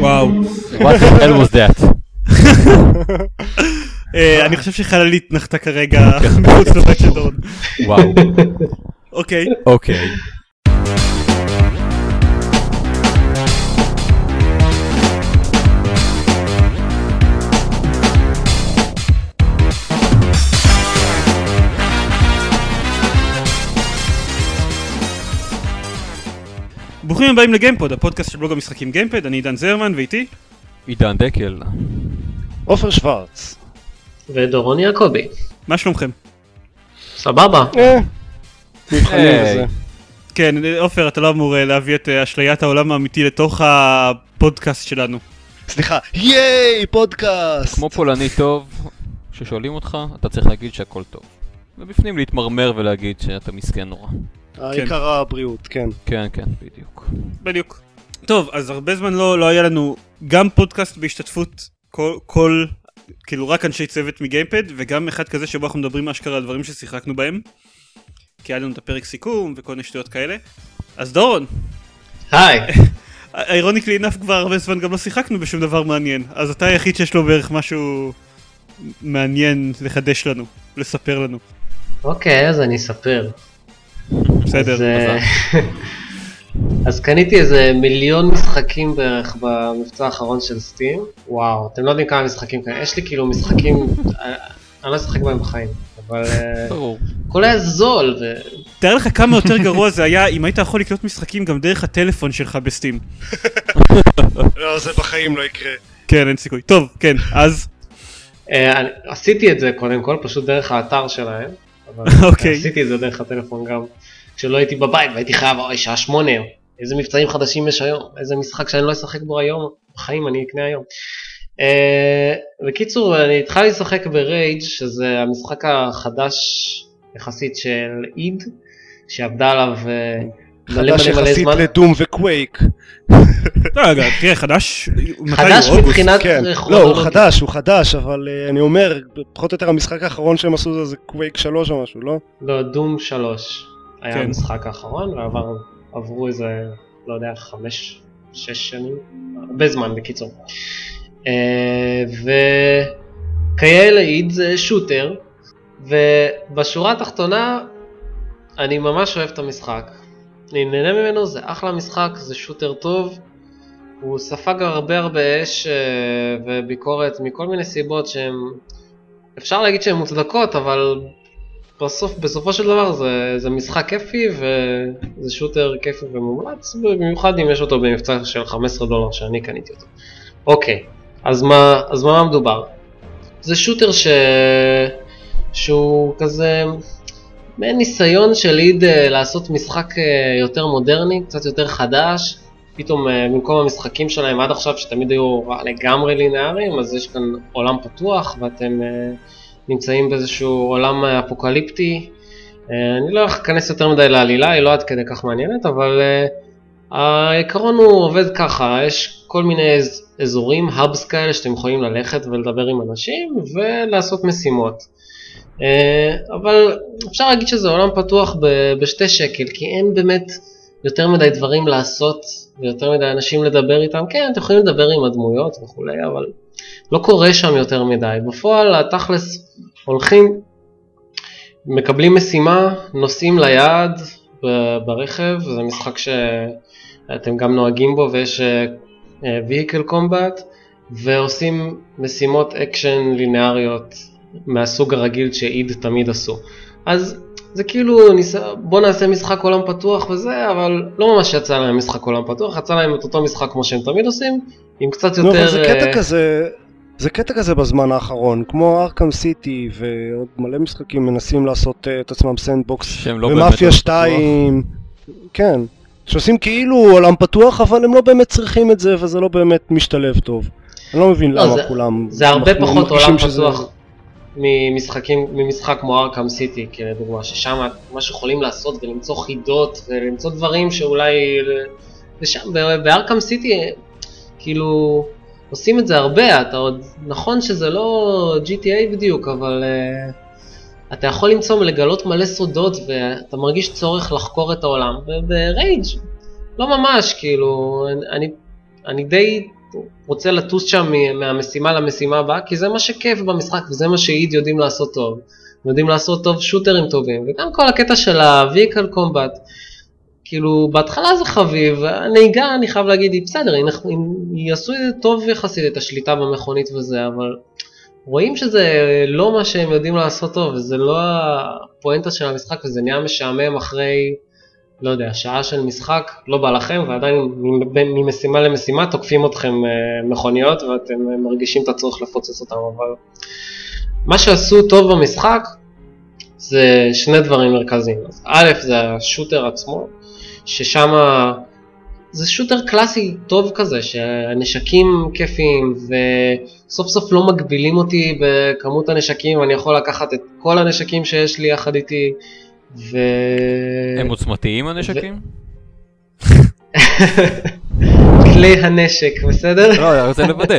וואו. What the hell was that? אני חושב שחללית נחתה כרגע מחוץ לבית של דורון. וואו. אוקיי. אוקיי. ברוכים הבאים לגיימפוד, הפודקאסט של בלוג המשחקים גיימפד, אני עידן זרמן ואיתי. עידן דקל. עופר שוורץ. ודורון יעקבי. מה שלומכם? סבבה. אה. כן, עופר, אתה לא אמור אה, להביא את אה, אשליית העולם האמיתי לתוך הפודקאסט שלנו. סליחה, ייי, פודקאסט! כמו פולני טוב, כששואלים אותך, אתה צריך להגיד שהכל טוב. ובפנים להתמרמר ולהגיד שאתה מסכן נורא. העיקר הבריאות, כן. כן, כן, בדיוק. בדיוק. טוב, אז הרבה זמן לא, לא היה לנו גם פודקאסט בהשתתפות כל, כל, כאילו רק אנשי צוות מגיימפד, וגם אחד כזה שבו אנחנו מדברים אשכרה על דברים ששיחקנו בהם. כי היה לנו את הפרק סיכום וכל מיני שטויות כאלה. אז דורון, היי. אירוניקלי אינף כבר הרבה זמן גם לא שיחקנו בשום דבר מעניין, אז אתה היחיד שיש לו בערך משהו מעניין לחדש לנו, לספר לנו. אוקיי, אז אני אספר. בסדר. אז, אה, אז קניתי איזה מיליון משחקים בערך במבצע האחרון של סטים. וואו, אתם לא יודעים כמה משחקים כאלה. יש לי כאילו משחקים, אה, אני לא אשחק בהם בחיים. אבל אה, ברור. הכל היה זול. ו... תאר לך כמה יותר גרוע זה היה אם היית יכול לקנות משחקים גם דרך הטלפון שלך בסטים. לא, זה בחיים לא יקרה. כן, אין סיכוי. טוב, כן, אז, עשיתי את זה קודם כל, פשוט דרך האתר שלהם. אבל אוקיי. עשיתי את זה דרך הטלפון גם כשלא הייתי בבית והייתי חייב, אוי, שעה שמונה, איזה מבצעים חדשים יש היום, איזה משחק שאני לא אשחק בו היום, בחיים אני אקנה היום. אה, בקיצור, אני התחלתי לשחק ברייג' שזה המשחק החדש יחסית של איד, שעבדה עליו אה, מלא חדש מלא מלא יחסית זמן. לדום וקווייק. לא, רגע, תראה, חדש, חדש? מבחינת כן. לא, הוא. חדש, הוא חדש, אבל אה, אני אומר, פחות או יותר המשחק האחרון שהם עשו זה- זה קווייק 3 או משהו, לא? לא, דום 3 היה כן. המשחק האחרון, ועבר, עברו איזה, לא יודע, חמש, שש שנים, הרבה זמן בקיצור. אה, וכאלה איד זה שוטר, ובשורה התחתונה, אני ממש אוהב את המשחק. אני נהנה ממנו, זה אחלה משחק, זה שוטר טוב. הוא ספג הרבה הרבה אש אה, וביקורת מכל מיני סיבות שהן, אפשר להגיד שהן מוצדקות, אבל בסוף, בסופו של דבר זה, זה משחק כיפי וזה שוטר כיפי ומומלץ, במיוחד אם יש אותו במבצע של 15 דולר שאני קניתי אותו. אוקיי, אז מה, אז מה מדובר? זה שוטר ש... שהוא כזה מעין ניסיון של ליד אה, לעשות משחק אה, יותר מודרני, קצת יותר חדש. פתאום אה, במקום המשחקים שלהם עד עכשיו שתמיד היו לגמרי לינאריים, אז יש כאן עולם פתוח ואתם נמצאים באיזשהו עולם אפוקליפטי. אה, אני לא להיכנס יותר מדי לעלילה, היא לא עד כדי כך מעניינת, אבל אה, העיקרון הוא עובד ככה, יש כל מיני אז, אזורים, האבס כאלה שאתם יכולים ללכת ולדבר עם אנשים ולעשות משימות. אה, אבל אפשר להגיד שזה עולם פתוח בשתי שקל, כי אין באמת יותר מדי דברים לעשות ויותר מדי אנשים לדבר איתם. כן, אתם יכולים לדבר עם הדמויות וכולי, אבל לא קורה שם יותר מדי. בפועל, התכלס, הולכים, מקבלים משימה, נוסעים ליעד ברכב, זה משחק שאתם גם נוהגים בו ויש אה, אה, vehicle combat, ועושים משימות אקשן לינאריות מהסוג הרגיל ש id תמיד עשו. אז זה כאילו, ניס... בוא נעשה משחק עולם פתוח וזה, אבל לא ממש יצא להם משחק עולם פתוח, יצא להם את אותו משחק כמו שהם תמיד עושים, עם קצת יותר... אבל זה אה, קטע כזה, זה קטע כזה בזמן האחרון, כמו Arkham City ועוד מלא משחקים מנסים לעשות אה, את עצמם sandbox, לא. ומאפיה עולם 2, כן, שעושים כאילו עולם פתוח, אבל הם לא באמת צריכים את זה, וזה לא באמת משתלב טוב. אני לא מבין לא, למה זה- כולם זה הרבה פחות עולם שזה- פתוח ממשחקים, ממשחק כמו Arkham City, כדוגמה, ששם מה שיכולים לעשות ולמצוא חידות ולמצוא דברים שאולי... ושם, ב Arkham City, כאילו, עושים את זה הרבה, אתה עוד... נכון שזה לא GTA בדיוק, אבל אה, אתה יכול למצוא, לגלות מלא סודות, ואתה מרגיש צורך לחקור את העולם, וב Rage לא ממש, כאילו, אני, אני די רוצה לטוס שם מהמשימה למשימה הבאה, כי זה מה שכיף במשחק, וזה מה שאיד יודעים לעשות טוב. יודעים לעשות טוב שוטרים טובים, וגם כל הקטע של ה-vehicle combat, כאילו, בהתחלה זה חביב, הנהיגה, אני חייב להגיד, היא בסדר, היא, הם יעשו את זה טוב יחסית, את השליטה במכונית וזה, אבל רואים שזה לא מה שהם יודעים לעשות טוב, וזה לא הפואנטה של המשחק, וזה נהיה משעמם אחרי, לא יודע, שעה של משחק, לא בא לכם, ועדיין ממשימה למשימה תוקפים אתכם אה, מכוניות, ואתם אה, מרגישים את הצורך לפוצץ אותם, אבל מה שעשו טוב במשחק, זה שני דברים מרכזיים. אז א', זה השוטר עצמו, ששם זה שוטר קלאסי טוב כזה, שהנשקים כיפיים, וסוף סוף לא מגבילים אותי בכמות הנשקים, אני יכול לקחת את כל הנשקים שיש לי יחד איתי, ו... הם עוצמתיים הנשקים? כלי הנשק, בסדר? לא, אני רוצה לוודא.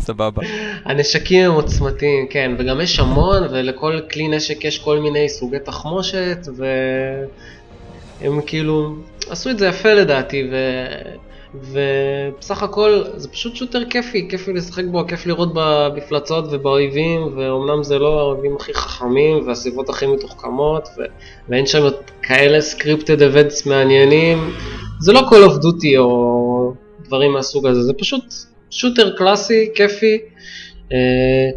סבבה. הנשקים הם עוצמתיים, כן, וגם יש המון, ולכל כלי נשק יש כל מיני סוגי תחמושת, והם כאילו עשו את זה יפה לדעתי, ו... ובסך הכל זה פשוט שוטר כיפי, כיפי לשחק בו, כיף לראות במפלצות ובאויבים, ואומנם זה לא האויבים הכי חכמים והסביבות הכי מתוחכמות, ו... ואין שם כאלה scripted events מעניינים, זה לא Call of Duty או דברים מהסוג הזה, זה פשוט shooter קלאסי, כיפי, אה,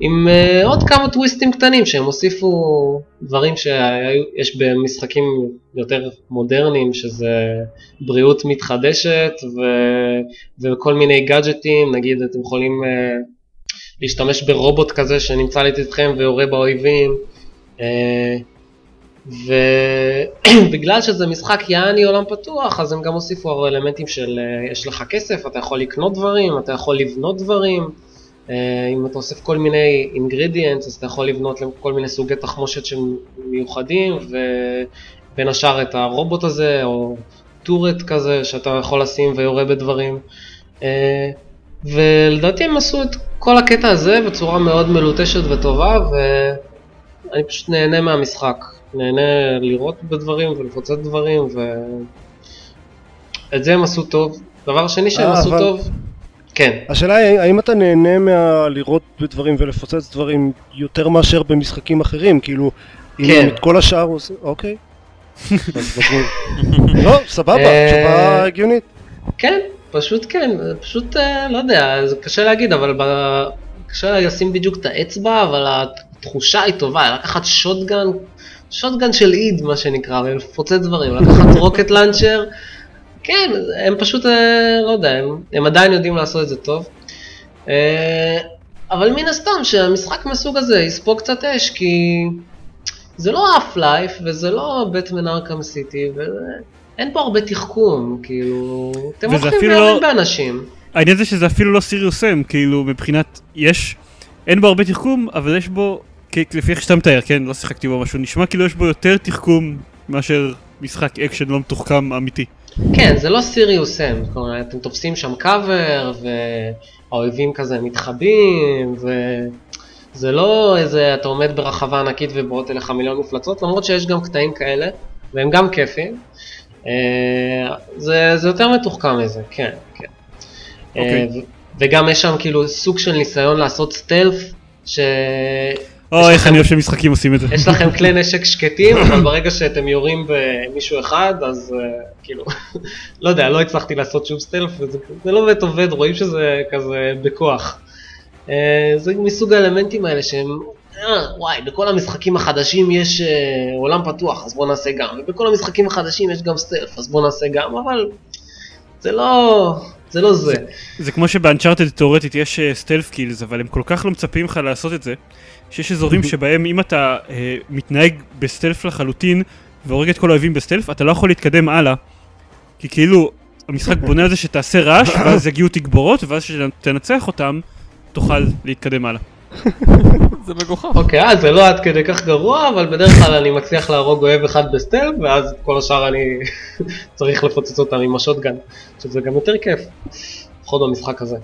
עם אה, עוד כמה טוויסטים קטנים שהם הוסיפו דברים שיש במשחקים יותר מודרניים, שזה בריאות מתחדשת ו, וכל מיני גאדג'טים, נגיד אתם יכולים אה, להשתמש ברובוט כזה שנמצא לצדכם ויורה באויבים. אה, ובגלל שזה משחק יעני עולם פתוח, אז הם גם הוסיפו אלמנטים של אה, יש לך כסף, אתה יכול לקנות דברים, אתה יכול לבנות דברים, אם אתה אוסף כל מיני אינגרידיאנטס, אז אתה יכול לבנות כל מיני סוגי תחמושת שהם מיוחדים, ובין השאר את הרובוט הזה, או טורט כזה, שאתה יכול לשים ויורה בדברים. אה, ולדעתי הם עשו את כל הקטע הזה בצורה מאוד מלוטשת וטובה, ואני פשוט נהנה מהמשחק. נהנה לראות בדברים ולפוצץ דברים ואת זה הם עשו טוב. דבר שני שהם אה, עשו אבל- טוב, כן, השאלה היא, האם אתה נהנה מהלראות בדברים ולפוצץ דברים יותר מאשר במשחקים אחרים? כאילו, אם כן. את כל השאר עושים... אוקיי. לא, סבבה, אה, תשובה הגיונית. כן, פשוט כן, פשוט אה, לא יודע, זה קשה להגיד, אבל ב... קשה לשים בדיוק את האצבע, אבל התחושה היא טובה, לקחת שוטגן, שוטגן של איד מה שנקרא, ולפוצץ דברים, לקחת רוקט לאנצ'ר, כן, הם פשוט, אה, לא יודע, הם, הם עדיין יודעים לעשות את זה טוב. אה, אבל מן הסתם שהמשחק מהסוג הזה יספוג קצת אש, כי זה לא אף לייף, וזה לא בטמן ארכם סיטי, ואין פה הרבה תחכום, כאילו, אתם הולכים ויורים לא- באנשים. העניין זה שזה אפילו לא סיריוס אם, כאילו מבחינת, יש, אין בו הרבה תחכום, אבל יש בו, לפי איך שאתה מתאר, כן, לא שיחקתי בו משהו, נשמע כאילו יש בו יותר תחכום מאשר משחק אקשן לא מתוחכם אמיתי. כן, זה לא Serious Sam, כלומר, אתם תופסים שם קאבר, והאויבים כזה מתחבאים, וזה לא איזה, אתה עומד ברחבה ענקית ובאות אליך מיליון מפלצות, למרות שיש גם קטעים כאלה, והם גם כיפים. אה, זה, זה יותר מתוחכם מזה, כן, כן. אוקיי. אה, וגם יש שם כאילו סוג של ניסיון לעשות סטלף, ש... או, יש איך אני אוהב שמשחקים עושים את זה. יש לכם כלי נשק שקטים, אבל ברגע שאתם יורים במישהו אחד, אז uh, כאילו, לא יודע, לא הצלחתי לעשות שום סטלף, וזה זה לא באמת עובד, רואים שזה כזה בכוח. Uh, זה מסוג האלמנטים האלה שהם, אה, וואי, בכל המשחקים החדשים יש עולם פתוח, אז בואו נעשה גם, ובכל המשחקים החדשים יש גם סטלף, אז בואו נעשה גם, אבל זה לא, זה לא זה. זה כמו שבאנצ'ארטד תאורטית יש סטלף קילס, אבל הם כל כך לא מצפים לך לעשות את זה, שיש אזורים שבהם אם אתה אה, מתנהג בסטלף לחלוטין, והורג את כל האויבים בסטלף, אתה לא יכול להתקדם הלאה. כי כאילו, המשחק בונה על זה שתעשה רעש, ואז יגיעו תגבורות, ואז כשתנצח אותם, תוכל להתקדם הלאה. זה מגוחך. אוקיי, אז זה לא עד כדי כך גרוע, אבל בדרך כלל אני מצליח להרוג אוהב אחד בסטלף, ואז כל השאר אני צריך לפוצץ אותם עם השוטגן, שזה גם יותר כיף, לפחות במשחק הזה.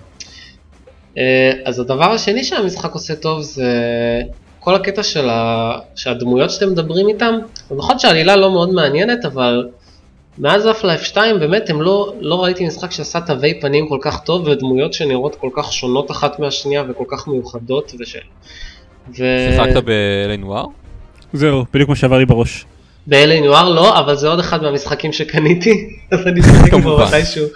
אה, אז הדבר השני שהמשחק עושה טוב זה כל הקטע של ה... שאתם מדברים איתם, נכון שהעלילה לא מאוד מעניינת, אבל מאז אף לייף 2 באמת הם לא, לא ראיתי משחק שעשה תווי פנים כל כך טוב ודמויות שנראות כל כך שונות אחת מהשנייה וכל כך מיוחדות וש... ו... שיחקת ב-LA נואר? זהו, בדיוק מה שעבר לי בראש. ב-LA נואר לא, אבל זה עוד אחד מהמשחקים שקניתי, אז אני אשחק בו. מתישהו.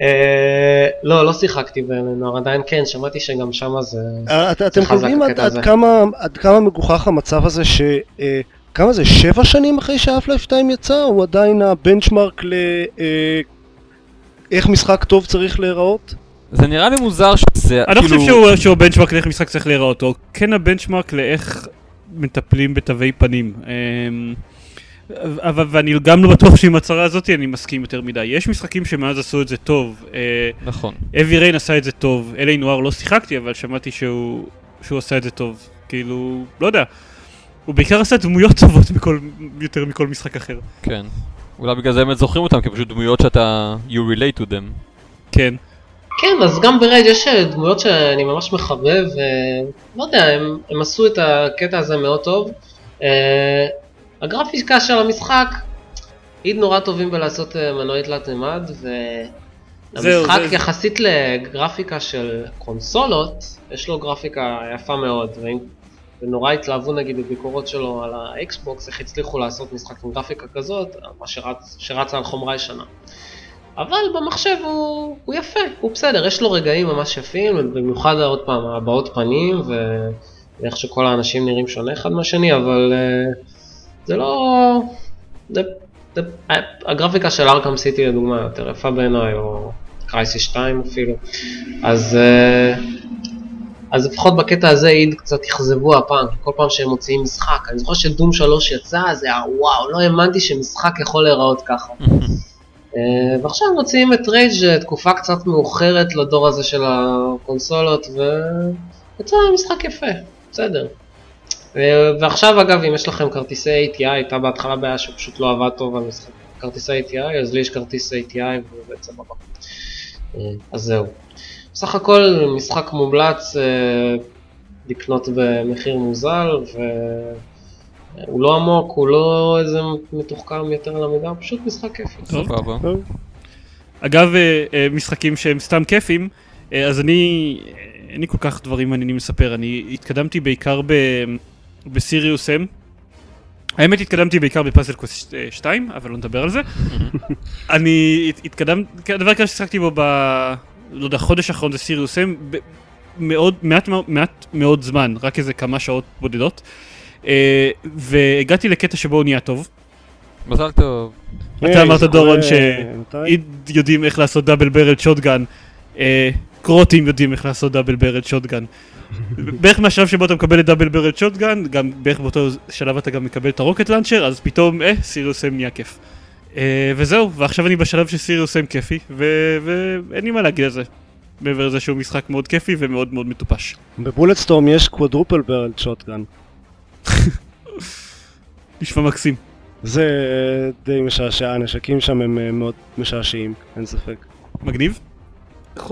אה, לא, לא שיחקתי ב-LA נואר, עדיין כן, שמעתי שגם זה... אה, אתם חזק קובעים עד-. כמה- עד כמה מגוחך המצב הזה ש... אה, כמה זה? שבע שנים אחרי שאף לייף 2 יצא? הוא עדיין הבנצ'מרק ל... אה, איך משחק טוב צריך להיראות? זה נראה לי מוזר שזה אני לא כאילו... חושב שהוא- שהוא הבנצ'מרק לאיך משחק צריך להיראות, או כן הבנצ'מרק לאיך מטפלים בתווי פנים. אמ, אבל ואני גם לא בטוח שעם הצהרה הזאת אני מסכים יותר מדי. יש משחקים שמאז עשו את זה טוב. אה, נכון. Heavy Rain עשה את זה טוב, L.A. Noire לא שיחקתי, אבל שמעתי שהוא, שהוא עשה את זה טוב. כאילו, לא יודע. הוא בעיקר עשה דמויות טובות מכל, יותר מכל משחק אחר. כן. אולי בגלל זה באמת זוכרים אותם, כי פשוט דמויות שאתה... you relate to them. כן. כן, אז גם ב Rage יש אה, דמויות שאני ממש מחבב, ולא יודע, הם, הם עשו את הקטע הזה מאוד טוב. אה, הגרפיקה של המשחק, איד נורא טובים בלעשות אה, מנועי תלת מימד, והמשחק זה- יחסית לגרפיקה של קונסולות, יש לו גרפיקה יפה מאוד, ואם- ונורא התלהבו נגיד בביקורות שלו על האקסבוקס, איך הצליחו לעשות משחק עם גרפיקה כזאת, מה שרץ, שרץ על חומרה ישנה. אבל במחשב הוא, הוא יפה, הוא בסדר, יש לו רגעים ממש יפים, במיוחד עוד פעם הבעות פנים ואיך שכל האנשים נראים שונה אחד מהשני, אבל uh, זה לא... זה, זה, הגרפיקה של ארכם סיטי לדוגמה יותר יפה בעיניי, או קרייסיס 2 אפילו, אז, uh, אז לפחות בקטע הזה איד קצת אכזבו הפעם, כל פעם שהם מוציאים משחק, אני זוכר שדום 3 יצא, זה היה וואו, לא האמנתי שמשחק יכול להיראות ככה. אה, ועכשיו מוציאים את רייג' אה, תקופה קצת מאוחרת לדור הזה של הקונסולות ויצא משחק יפה, בסדר. אה, ועכשיו אגב אם יש לכם כרטיסי ATI, הייתה בהתחלה בעיה שפשוט לא עבד טוב על משחק כרטיסי ATI, אז לי יש כרטיס ATI וזה סבבה. אז זהו. בסך הכל משחק מומלץ לקנות במחיר מוזל והוא לא עמוק, הוא לא איזה מתוחכם יותר על המידה, הוא פשוט משחק כיפי. טוב. סבבה. אגב, אה, אה, משחקים שהם סתם כיפים, אה, אז אני, אין לי כל כך דברים מעניינים לספר, אני התקדמתי בעיקר ב, בסיריוס M. האמת התקדמתי בעיקר בפאזל קווסט 2, אבל לא נדבר על זה. אני הת- התקדמתי, הדבר העיקר ששיחקתי בו ב... לא יודע, חודש האחרון זה סיריוס ב- מאוד, מעט, מעט מאוד זמן, רק איזה כמה שעות בודדות. אה, והגעתי לקטע שבו הוא נהיה טוב. מזל טוב. אתה אמרת דורון קורה- מתי? איד יודעים איך לעשות דאבל ברל שוטגן, אה, קרוטים יודעים איך לעשות דאבל ברל שוטגן. בערך מהשלב שבו אתה מקבל את דאבל ברל שוטגן, גם בערך באותו שלב אתה גם מקבל את הרוקט לאנצ'ר, אז פתאום, אה, סיריוס M נהיה כיף. אה, וזהו, ועכשיו אני בשלב שסיריוס M כיפי, ואין לי מה להגיד על זה. מעבר לזה שהוא משחק מאוד כיפי ומאוד מאוד מטופש. בבולטסטורם יש קוודרופל ברל שוטגן. נשמע מקסים. זה אה, די משעשע, הנשקים שם הם אה, מאוד משעשעים, אין ספק. מגניב.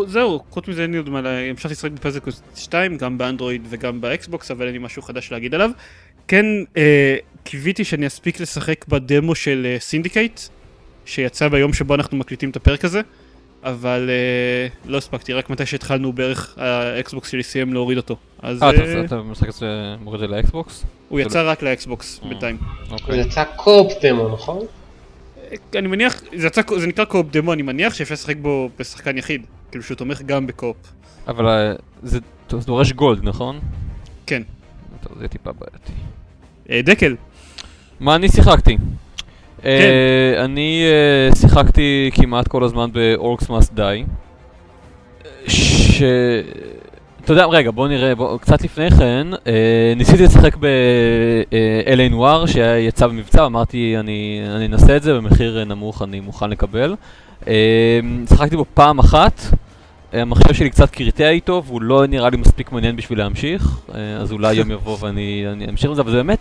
זהו, חוץ מזה אין לי עוד מה, לה- המשכתי לשחק ב Puzzle Quest 2, גם באנדרואיד וגם ב Xbox, אבל אין לי משהו חדש להגיד עליו. כן, אה, קיוויתי שאני אספיק לשחק בדמו של אה, Syndicate, שיצא ביום שבו אנחנו מקליטים את הפרק הזה, אבל אה, לא הספקתי, רק מתי שהתחלנו בערך ה Xbox שלי סיים להוריד אותו. אז אה, אה, אתה- אתה משחק את זה, מוריד את זה ל Xbox? הוא יצא רק ל Xbox אה. בינתיים. זה אוקיי. יצא co-op demo, נכון? אה, אני מניח, זה, יצא, זה נקרא co-op demo, אני מניח שאפשר לשחק בו בשחקן יחיד, כאילו שהוא תומך גם ב co-op. אבל אה, זה דורש Gold, נכון? כן. טוב, זה טיפה בעייתי. אה, דקל, מה אני שיחקתי? אה, אני אה, שיחקתי כמעט כל הזמן ב-Orcs Must Die. ש... אתה יודע, רגע, בוא נראה, בוא, קצת לפני כן, אה, ניסיתי לשחק ב-LA נואר שיצא במבצע, אמרתי אני, אני אנסה את זה במחיר אה, נמוך, אני מוכן לקבל. אה, שיחקתי בו פעם אחת, אה, המחשב שלי קצת קרטע איתו, והוא לא נראה לי מספיק מעניין בשביל להמשיך, אה, אז אולי יום יבוא ואני אני אמשיך עם זה, אבל זה באמת,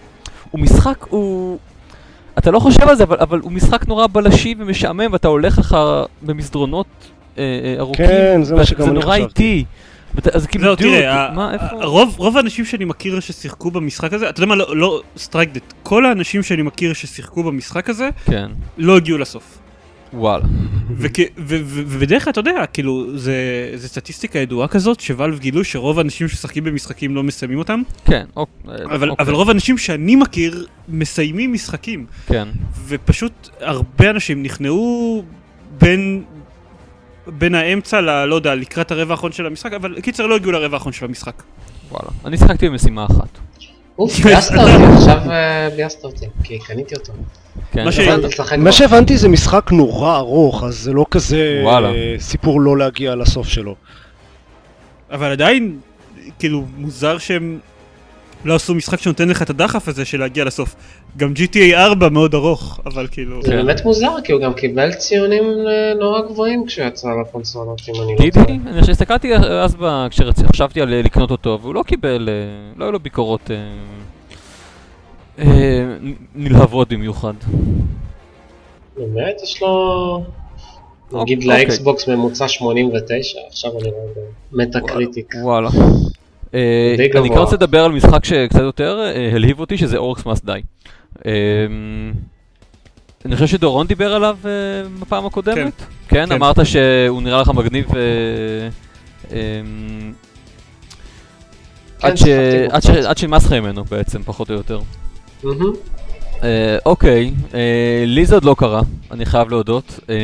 הוא משחק, הוא... אתה לא חושב על זה, אבל, אבל הוא משחק נורא בלשי ומשעמם, ואתה הולך לך במסדרונות אה, אה, ארוכים. כן, זה מה שגם זה אני נורא חשבתי. איטי. ואת- אז כאילו, דוד, תראה, מה, איפה? רוב, רוב האנשים שאני מכיר ששיחקו במשחק הזה, אתה יודע מה, לא, לא strike that, כל האנשים שאני מכיר ששיחקו במשחק הזה, כן. לא הגיעו לסוף. וואלה. ובדרך כלל אתה יודע, כאילו, זה זה סטטיסטיקה ידועה כזאת, ש Valve גילו שרוב האנשים שמשחקים במשחקים לא מסיימים אותם, כן, אוק- אבל אוקיי, אבל רוב האנשים שאני מכיר מסיימים משחקים, כן. ופשוט הרבה אנשים נכנעו בין... בין האמצע ל... לא יודע, לקראת הרבע האחרון של המשחק, אבל קיצר לא הגיעו לרבע האחרון של המשחק. וואלה. אני שיחקתי במשימה אחת. אוף, ביאסת אותי, עכשיו אה, ביאסת אותי, כי קניתי אותו. כן. מה. שהבנתי זה משחק נורא ארוך, אז זה לא כזה. אה, סיפור לא להגיע לסוף שלו. אבל עדיין, כאילו, מוזר שהם לא עשו משחק שנותן לך את הדחף הזה של להגיע לסוף. גם GTA 4 מאוד ארוך, אבל כאילו... זה כן. באמת מוזר, כי הוא גם קיבל ציונים אה, נורא גבוהים כשהוא יצא לפונסולות, אם אני לא? טועה. אני חושב שהסתכלתי אז כשחשבתי על לקנות אותו, והוא לא קיבל, אה, לא היו לו ביקורות נלהבות במיוחד. באמת? יש לו... נגיד אוקיי. לאקסבוקס ממוצע 89, עכשיו אני רואה ב Metacritic. וואלה. אה, אני. כאן רוצה לדבר על משחק שקצת יותר אה, הלהיב אותי, שזה Orcs Must Die. אני חושב שדורון דיבר עליו אה, בפעם הקודמת. כן, כן. אמרת שהוא נראה לך מגניב. אה, אה, כן. עד שנמאס לך ממנו בעצם, פחות או יותר. אה, אוקיי, אה, לי זה עוד לא קרה, אני חייב להודות. אה,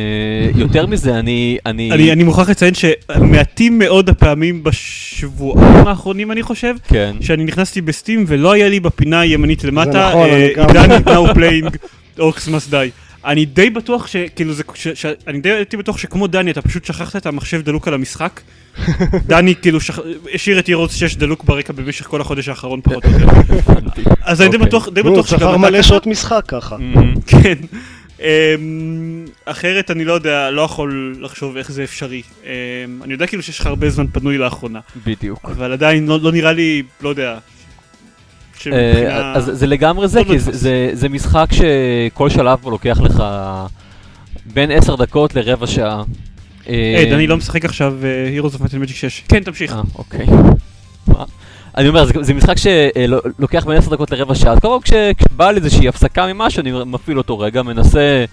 יותר מזה, אני... אני... מוכרח לציין שמעטים מאוד הפעמים בשבועיים האחרונים אני חושב, כן. שאני נכנסתי בסטים ולא היה לי בפינה הימנית למטה, נכון, עידן now playing Orcs must die. אני די בטוח שכאילו זה, ש, ש, אני די הייתי בטוח שכמו דני אתה פשוט שכחת את המחשב דלוק על המשחק. דני כאילו שכ... השאיר את ירוץ 6 דלוק ברקע במשך כל החודש האחרון פחות או יותר. אז אני די אוקיי. בטוח, די בטוח שכר אתה מלא ככה. שעות משחק ככה. כן. אמ, אחרת אני לא יודע, לא יכול לחשוב איך זה אפשרי. אמ, אני יודע כאילו שיש לך הרבה זמן פנוי לאחרונה, בדיוק. אבל עדיין לא לא נראה לי, לא יודע. אה, שמבחינה... אז זה לגמרי זה, לא כי זה- נתפס. זה- משחק שכל שלב בו לוקח לך בין 10 דקות לרבע שעה. היי, דני לא משחק עכשיו Heroes of Might and Magic 6. כן, תמשיך. אה, אוקיי. אני אומר, זה- משחק שלוקח בין 10 דקות לרבע שעה, אז כל כש- כשבא לי איזושהי הפסקה ממשהו, אני מפעיל אותו רגע, מנסה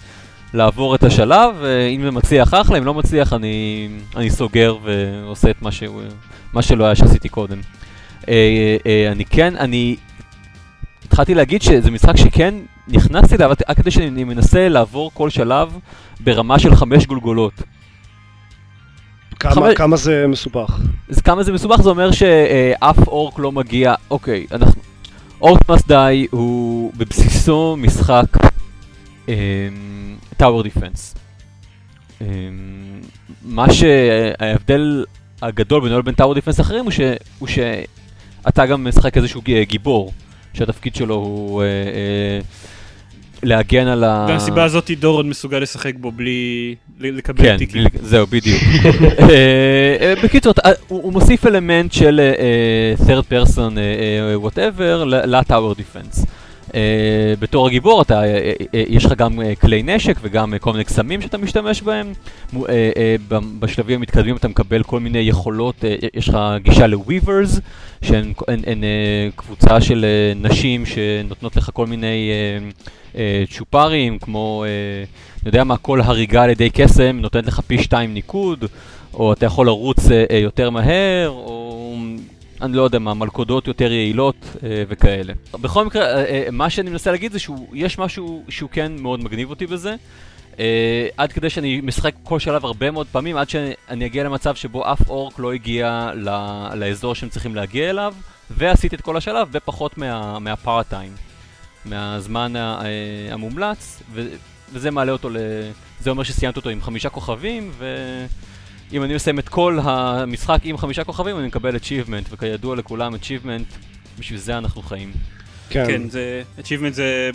לעבור את השלב, ואם זה מצליח אחלה, אם לא מצליח אני אני סוגר ועושה את מה שהוא- מה שלא היה שעשיתי קודם. אה, אה, אני כן, אני התחלתי להגיד שזה משחק שכן נכנסתי אליו, רק כדי שאני מנסה לעבור כל שלב ברמה של חמש גולגולות. כמה- חמש- כמה זה מסובך. אז כמה זה מסובך זה אומר שאף אורק לא מגיע, אוקיי, אנחנו... אורק מס די הוא בבסיסו משחק טאוור דיפנס. מה שההבדל הגדול בינו לבין טאוור דיפנס אחרים הוא, ש... הוא שאתה גם משחק איזשהו גיבור, שהתפקיד שלו הוא אה, אה, להגן על ה... והסיבה הזאת דורון מסוגל לשחק בו בלי לקבל כן, טיקים. בלי- זהו, בדיוק. אה, אה, בקיצור, אתה- הוא הוא מוסיף אלמנט של אה, אה, third person, אה, אה, whatever, ל-tower defense. אה, בתור הגיבור אתה, אה, אה, יש לך גם כלי נשק וגם כל מיני קסמים שאתה משתמש בהם. בשלבים המתקדמים אתה מקבל כל מיני יכולות, יש לך גישה ל-weavers, שהן הן- הן, קבוצה של נשים שנותנות לך כל מיני צ'ופרים, כמו... אני יודע מה, כל הריגה על ידי קסם נותנת לך פי שתיים ניקוד, או אתה יכול לרוץ יותר מהר, או אני לא יודע מה, מלכודות יותר יעילות אה, וכאלה. בכל מקרה, אה, אה, מה שאני מנסה להגיד זה שיש משהו שהוא כן מאוד מגניב אותי בזה. אה, עד כדי שאני משחק כל שלב הרבה מאוד פעמים, עד שאני אגיע למצב שבו אף אורק לא הגיע ל- לאזור שהם צריכים להגיע אליו, ועשיתי את כל השלב בפחות מה, מהפארט טיים, מהזמן ה- המומלץ, ו, וזה מעלה אותו ל... זה אומר שסיימת אותו עם חמישה כוכבים, ואם אני מסיים את כל המשחק עם חמישה כוכבים, אני מקבל achievement, וכידוע לכולם, achievement, בשביל זה אנחנו חיים. כן. כן, זה... achievement זה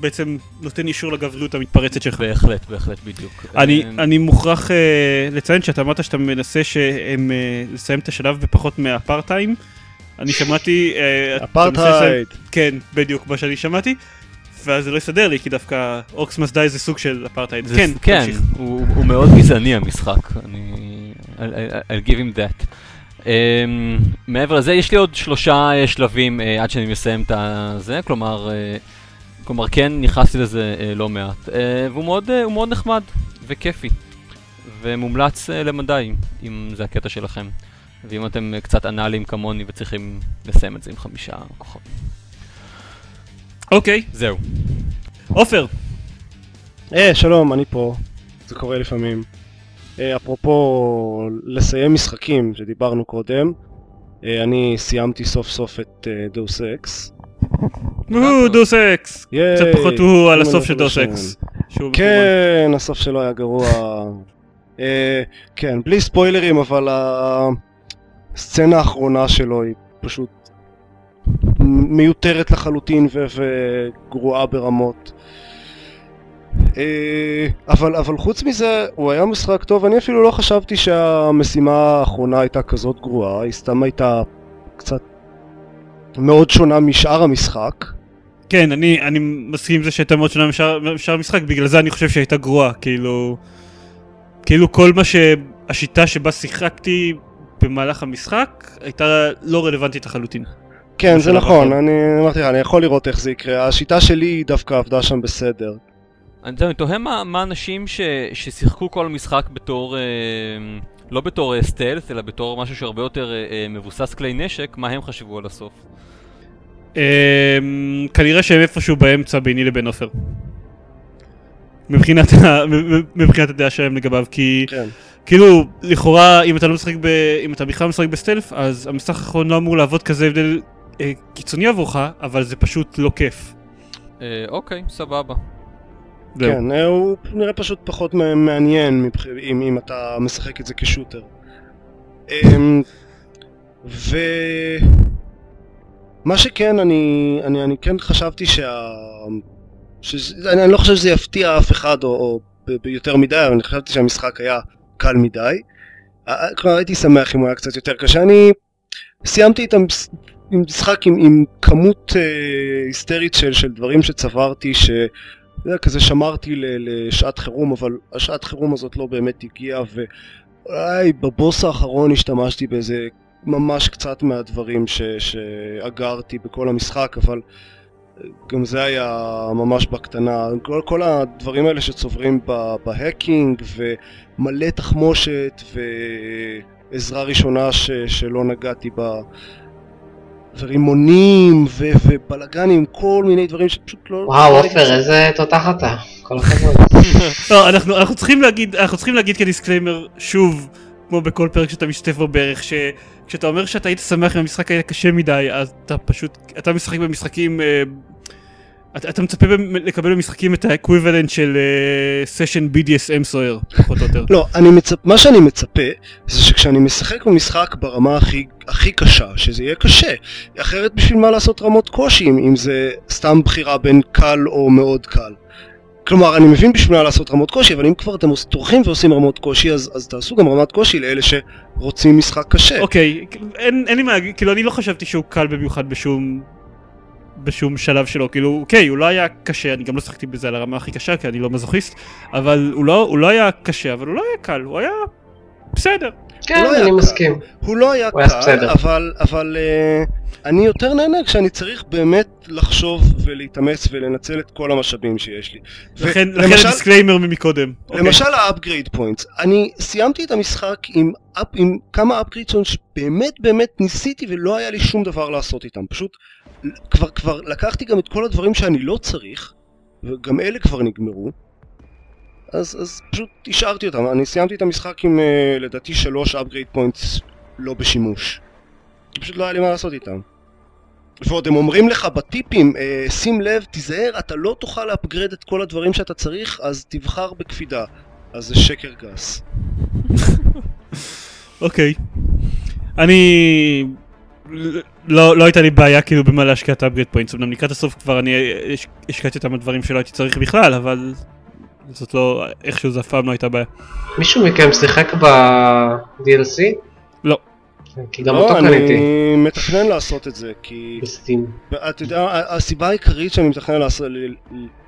בעצם נותן אישור לגבריות המתפרצת שלך. בהחלט, בהחלט, בדיוק. אני, אה, אני מוכרח uh, לציין שאתה אמרת שאתה מנסה שהם uh, לסיים את השלב בפחות מהאפרטהיים. אני שמעתי... uh, לסיים- אפרטהייד. כן, בדיוק מה שאני שמעתי. ואז זה לא הסתדר לי, כי דווקא אורקס מס די זה סוג של אפרטהייד. כן, כן, תמשיך. הוא, הוא מאוד גזעני המשחק, אני... I'll, I'll, give him that. Um, מעבר לזה, יש לי עוד שלושה uh, שלבים uh, עד שאני מסיים את זה, כלומר, uh, כלומר כן נכנסתי לזה uh, לא מעט, uh, והוא מאוד, uh, מאוד נחמד. וכיפי. ומומלץ אה, למדי, אם זה הקטע שלכם. ואם אתם קצת אנאליים כמוני וצריכים לסיים את זה עם חמישה כוכבים. אוקיי, זהו. עופר. אה, שלום, אני פה. זה קורה לפעמים. אה, אפרופו לסיים משחקים שדיברנו קודם, אה, אני סיימתי סוף סוף את Deus Ex. וואו, Deus Ex. קצת פחות וואו על הסוף של Deus Ex. כן, הסוף שלו היה גרוע. אה, כן, בלי ספוילרים, אבל הסצנה האחרונה שלו היא פשוט מיותרת לחלוטין ו- וגרועה ברמות. אה, אבל, אבל חוץ מזה, הוא היה משחק טוב, אני אפילו לא חשבתי שהמשימה האחרונה הייתה כזאת גרועה, היא סתם הייתה קצת מאוד שונה משאר המשחק. כן, אני, אני מסכים עם זה שהייתה מאוד שונה משאר המשחק, בגלל זה אני חושב שהייתה גרועה, כאילו... כאילו כל מה ש... השיטה שבה שיחקתי במהלך המשחק הייתה לא רלוונטית לחלוטין. כן, זה בשלב נכון, אחר. אני אמרתי לך, אני יכול לראות איך זה יקרה. השיטה שלי דווקא עבדה שם בסדר. אני אני תוהה מה, מה אנשים ש, ששיחקו כל המשחק בתור, אה, לא בתור אה, סטלס, אלא בתור משהו שהרבה יותר אה, אה, מבוסס כלי נשק, מה הם חשבו על הסוף. אמ, כנראה שהם איפשהו באמצע ביני לבין עופר. מבחינת. מבחינת הדעה שלהם לגביו, כי כן. כאילו, לכאורה, אם אתה לא משחק ב... אם אתה בכלל משחק בסטלף, אז המשחק האחרון לא אמור לעבוד כזה הבדל אה, קיצוני עבורך, אבל זה פשוט לא כיף. אה, אוקיי, סבבה. זהו. כן, אה, הוא נראה פשוט פחות מעניין מבח... אם, אם אתה משחק את זה כשוטר. אמ, ו... מה שכן, אני, אני, אני כן חשבתי שה... שזה, אני, אני לא חושב שזה יפתיע אף אחד או, או ב, ביותר מדי, אבל אני חשבתי שהמשחק היה קל מדי. כלומר, הייתי שמח אם הוא היה קצת יותר קשה. אני סיימתי את המש... עם משחק עם, עם כמות אה, היסטרית של, של דברים שצברתי, ש... יודע, כזה שמרתי ל- לשעת חירום, אבל השעת חירום הזאת לא באמת הגיעה, ואולי בבוס האחרון השתמשתי באיזה ממש קצת מהדברים ש- שאגרתי בכל המשחק, אבל גם זה היה ממש בקטנה. כל, כל הדברים האלה שצוברים ב hacking, ומלא תחמושת, ועזרה ראשונה ש- שלא נגעתי בה. ורימונים ו- ובלאגנים, כל מיני דברים שפשוט לא... וואו, לא עופר, איזה תותח אתה. כל הכבוד. לא, אנחנו, אנחנו צריכים להגיד, אנחנו צריכים להגיד כ disclaimer, שוב, כמו בכל פרק שאתה משתתף בו בערך, שכשאתה אומר שאתה היית שמח אם המשחק היה קשה מדי, אז אתה פשוט, אתה משחק במשחקים, אה, אתה, אתה מצפה לקבל במשחקים את האקוויבלנט של סשן BDSM סוער, פחות או יותר. לא, אני מצפ... מה שאני מצפה זה שכשאני משחק במשחק ברמה הכי, הכי קשה, שזה יהיה קשה. אחרת בשביל מה לעשות רמות קושי אם, זה סתם בחירה בין קל או מאוד קל. כלומר, אני מבין בשביל מה לעשות רמות קושי, אבל אם כבר אתם טורחים ועושים רמות קושי, אז, אז תעשו גם רמת קושי לאלה שרוצים משחק קשה. אוקיי, אין, אין לי מה להגיד, כאילו אני לא חשבתי שהוא קל במיוחד בשום, בשום שלב שלו, כאילו, אוקיי, הוא לא היה קשה, אני גם לא שחקתי בזה על הרמה הכי קשה, כי אני לא מזוכיסט, אבל הוא לא, הוא לא היה קשה, אבל הוא לא היה קל, הוא היה בסדר. כן, לא היה אני קל. מסכים. הוא לא היה הוא היה קל, בסדר. אבל, אבל אה, אני יותר נהנה כשאני צריך באמת לחשוב ולהתאמץ ולנצל את כל המשאבים שיש לי. לכן, לכן ולמשל- ה disclaimer ממקודם. אוקיי. למשל ה upgrade points, אני סיימתי את המשחק עם, עם כמה upgrade points שבאמת באמת ניסיתי ולא היה לי שום דבר לעשות איתם, פשוט כבר, כבר לקחתי גם את כל הדברים שאני לא צריך, וגם אלה כבר נגמרו, אז, אז פשוט השארתי אותם, אני סיימתי את המשחק עם אה, לדעתי שלוש upgrade points לא בשימוש, כי פשוט לא היה לי מה לעשות איתם. ועוד הם אומרים לך בטיפים, אה, שים לב, תיזהר, אתה לא תוכל לאפגרד את כל הדברים שאתה צריך, אז תבחר בקפידה. אז זה שקר גס. אוקיי. אני... לא, לא הייתה לי בעיה כאילו במה להשקיע את ה upgrade points, אמנם לקראת הסוף כבר אני הש- השקעתי אותם בדברים שלא הייתי צריך בכלל, אבל זאת לא, איכשהו זה אף פעם לא הייתה בעיה. מישהו מכם שיחק ב-DLC? לא. כי גם אותו לא, אני קניתי מתכנן לעשות את זה, כי... ב Steam. אתה יודע, הסיבה העיקרית שאני מתכנן לעשות, ל-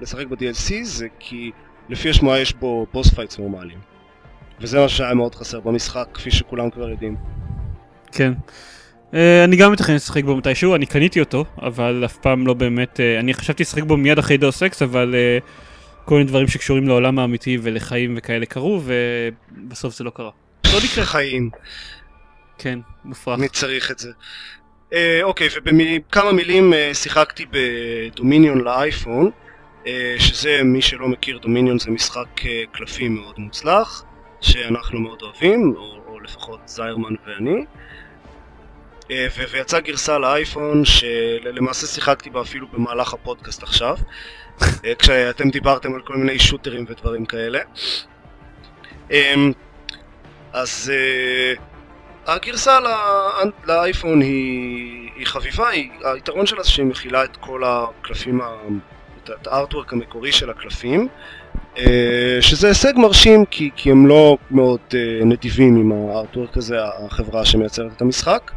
לשחק ב-DLC זה כי לפי השמועה יש בו boss fights נורמליים. וזה מה שהיה מאוד חסר במשחק, כפי שכולם כבר יודעים. כן. אה, אני גם מתכנן לשחק בו מתישהו, אני קניתי אותו, אבל אף פעם לא באמת, אה, אני חשבתי לשחק בו מיד אחרי Deus Ex, אבל אה, כל מיני דברים שקשורים לעולם האמיתי ולחיים וכאלה קרו, ובסוף זה לא קרה. לא נקרה. חיים, כן, מופרך. אני צריך את זה. אה, אוקיי, ובכמה מילים אה, שיחקתי ב Dominion לאייפון, אה, שזה, מי שלא מכיר, דומיניון זה משחק אה, קלפים מאוד מוצלח, שאנחנו מאוד אוהבים, או, או לפחות זיירמן ואני. אה, ויצאה גרסה לאייפון שלמעשה שיחקתי בה אפילו במהלך הפודקאסט עכשיו, אה, כשאתם דיברתם על כל מיני שוטרים ודברים כאלה. אמ, אז אה, הגרסה לא- לאייפון היא, היא חביבה, היא, היתרון שלה זה שהיא מכילה את כל הקלפים, את- הארטוורק המקורי של הקלפים, אה, שזה הישג מרשים כי, כי הם לא מאוד אה, נדיבים עם הארטוורק הזה, החברה שמייצרת את המשחק.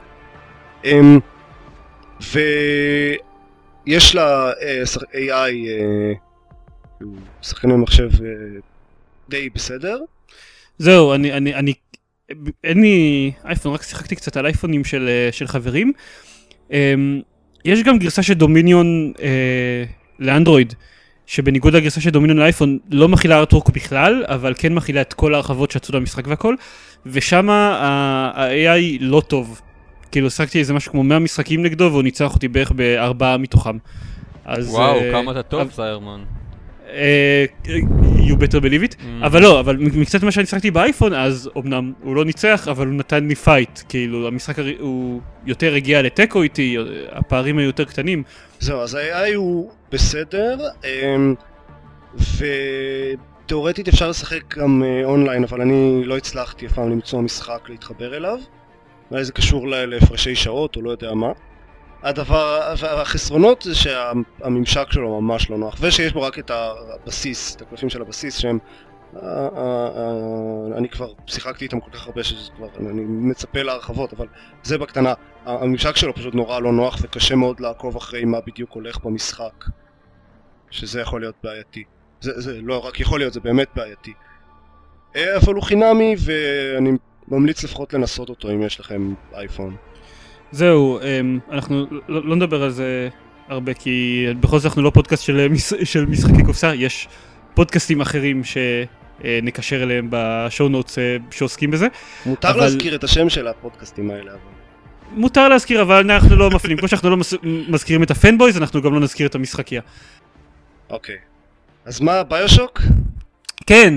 ויש לה AI, שחקני מחשב די בסדר. זהו, אני, אני, אני, אין לי אייפון, רק שיחקתי קצת על אייפונים של, אה, של חברים. אמ, יש גם גרסה של Dominion אה, לאנדרואיד, שבניגוד לגרסה של Dominion לאייפון לא מכילה artwork בכלל, אבל כן מכילה את כל ההרחבות שיצאו למשחק והכל, ושם ה-AI לא טוב. כאילו, שחקתי איזה משהו כמו 100 משחקים נגדו, והוא ניצח אותי בערך בארבעה מתוכם. אז... וואו, אה, כמה אתה טוב, זיירמן. אה, you better believe it. ממ. אבל לא, אבל מקצת מה שאני שחקתי באייפון, אז אמנם הוא לא ניצח, אבל הוא נתן לי fight. כאילו, המשחק הרי- הוא יותר הגיע לתיקו איתי, הפערים היו יותר קטנים. זהו, אז ה-AI הוא בסדר, אמ, ותאורטית אפשר לשחק גם אה, אונליין, אבל אני לא הצלחתי אף פעם למצוא משחק להתחבר אליו. אולי זה קשור להפרשי שעות או לא יודע מה. הדבר, והחסרונות זה שהממשק שלו ממש לא נוח, ושיש בו רק את הבסיס, את הקלפים של הבסיס שהם... אה, אה, אה, אני כבר שיחקתי איתם כל כך הרבה שזה כבר, אני מצפה להרחבות, אבל זה בקטנה. הממשק שלו פשוט נורא לא נוח וקשה מאוד לעקוב אחרי מה בדיוק הולך במשחק. שזה יכול להיות בעייתי. זה, זה לא רק יכול להיות, זה באמת בעייתי. אבל הוא חינמי ואני ממליץ לפחות לנסות אותו אם יש לכם אייפון. זהו, אמ, אנחנו לא לא נדבר על זה הרבה, כי בכל זאת אנחנו לא פודקאסט של של משחקי קופסה, יש פודקאסטים אחרים שנקשר אליהם בשואו נוטס שעוסקים בזה. מותר אבל- להזכיר את השם של הפודקאסטים האלה אבל. מותר להזכיר, אבל אנחנו לא מפנים. כמו שאנחנו לא מס- מזכירים את ה fanboys, אנחנו גם לא נזכיר את המשחקיה. אוקיי. אז מה, BioShock? כן,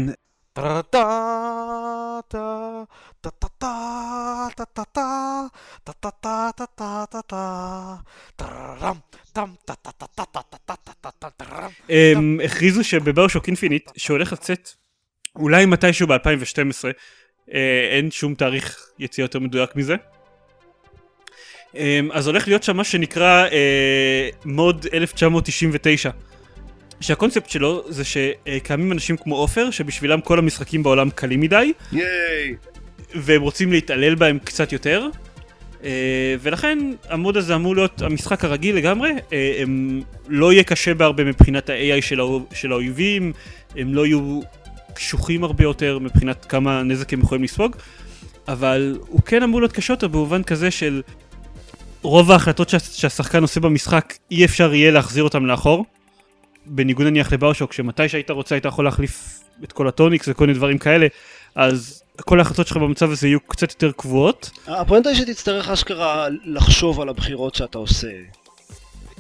הם הכריזו שב BioShock Infinite, שהולך לצאת אולי מתישהו ב-2012, אה, אין שום תאריך יציאה יותר מדויק מזה. אה, אז הולך להיות שם מה שנקרא אה, מוד 1999. שהקונספט שלו זה שקיימים אנשים כמו עופר, שבשבילם כל המשחקים בעולם קלים מדי, ייי! והם רוצים להתעלל בהם קצת יותר. אה, ולכן המוד הזה אמור להיות המשחק הרגיל לגמרי, אה, הם לא יהיה קשה בהרבה מבחינת ה-AI של, האו- של האויבים, הם לא יהיו קשוחים הרבה יותר מבחינת כמה נזק הם יכולים לספוג, אבל הוא כן אמור להיות קשה יותר במובן כזה של רוב ההחלטות שה- שהשחקן עושה במשחק אי אפשר יהיה להחזיר אותם לאחור. בניגוד נניח לבאושוק, שמתי שהיית רוצה היית יכול להחליף את כל הטוניקס וכל מיני דברים כאלה, אז כל ההחלטות שלך במצב הזה יהיו קצת יותר קבועות. הפואנטה היא שתצטרך אשכרה לחשוב על הבחירות שאתה עושה.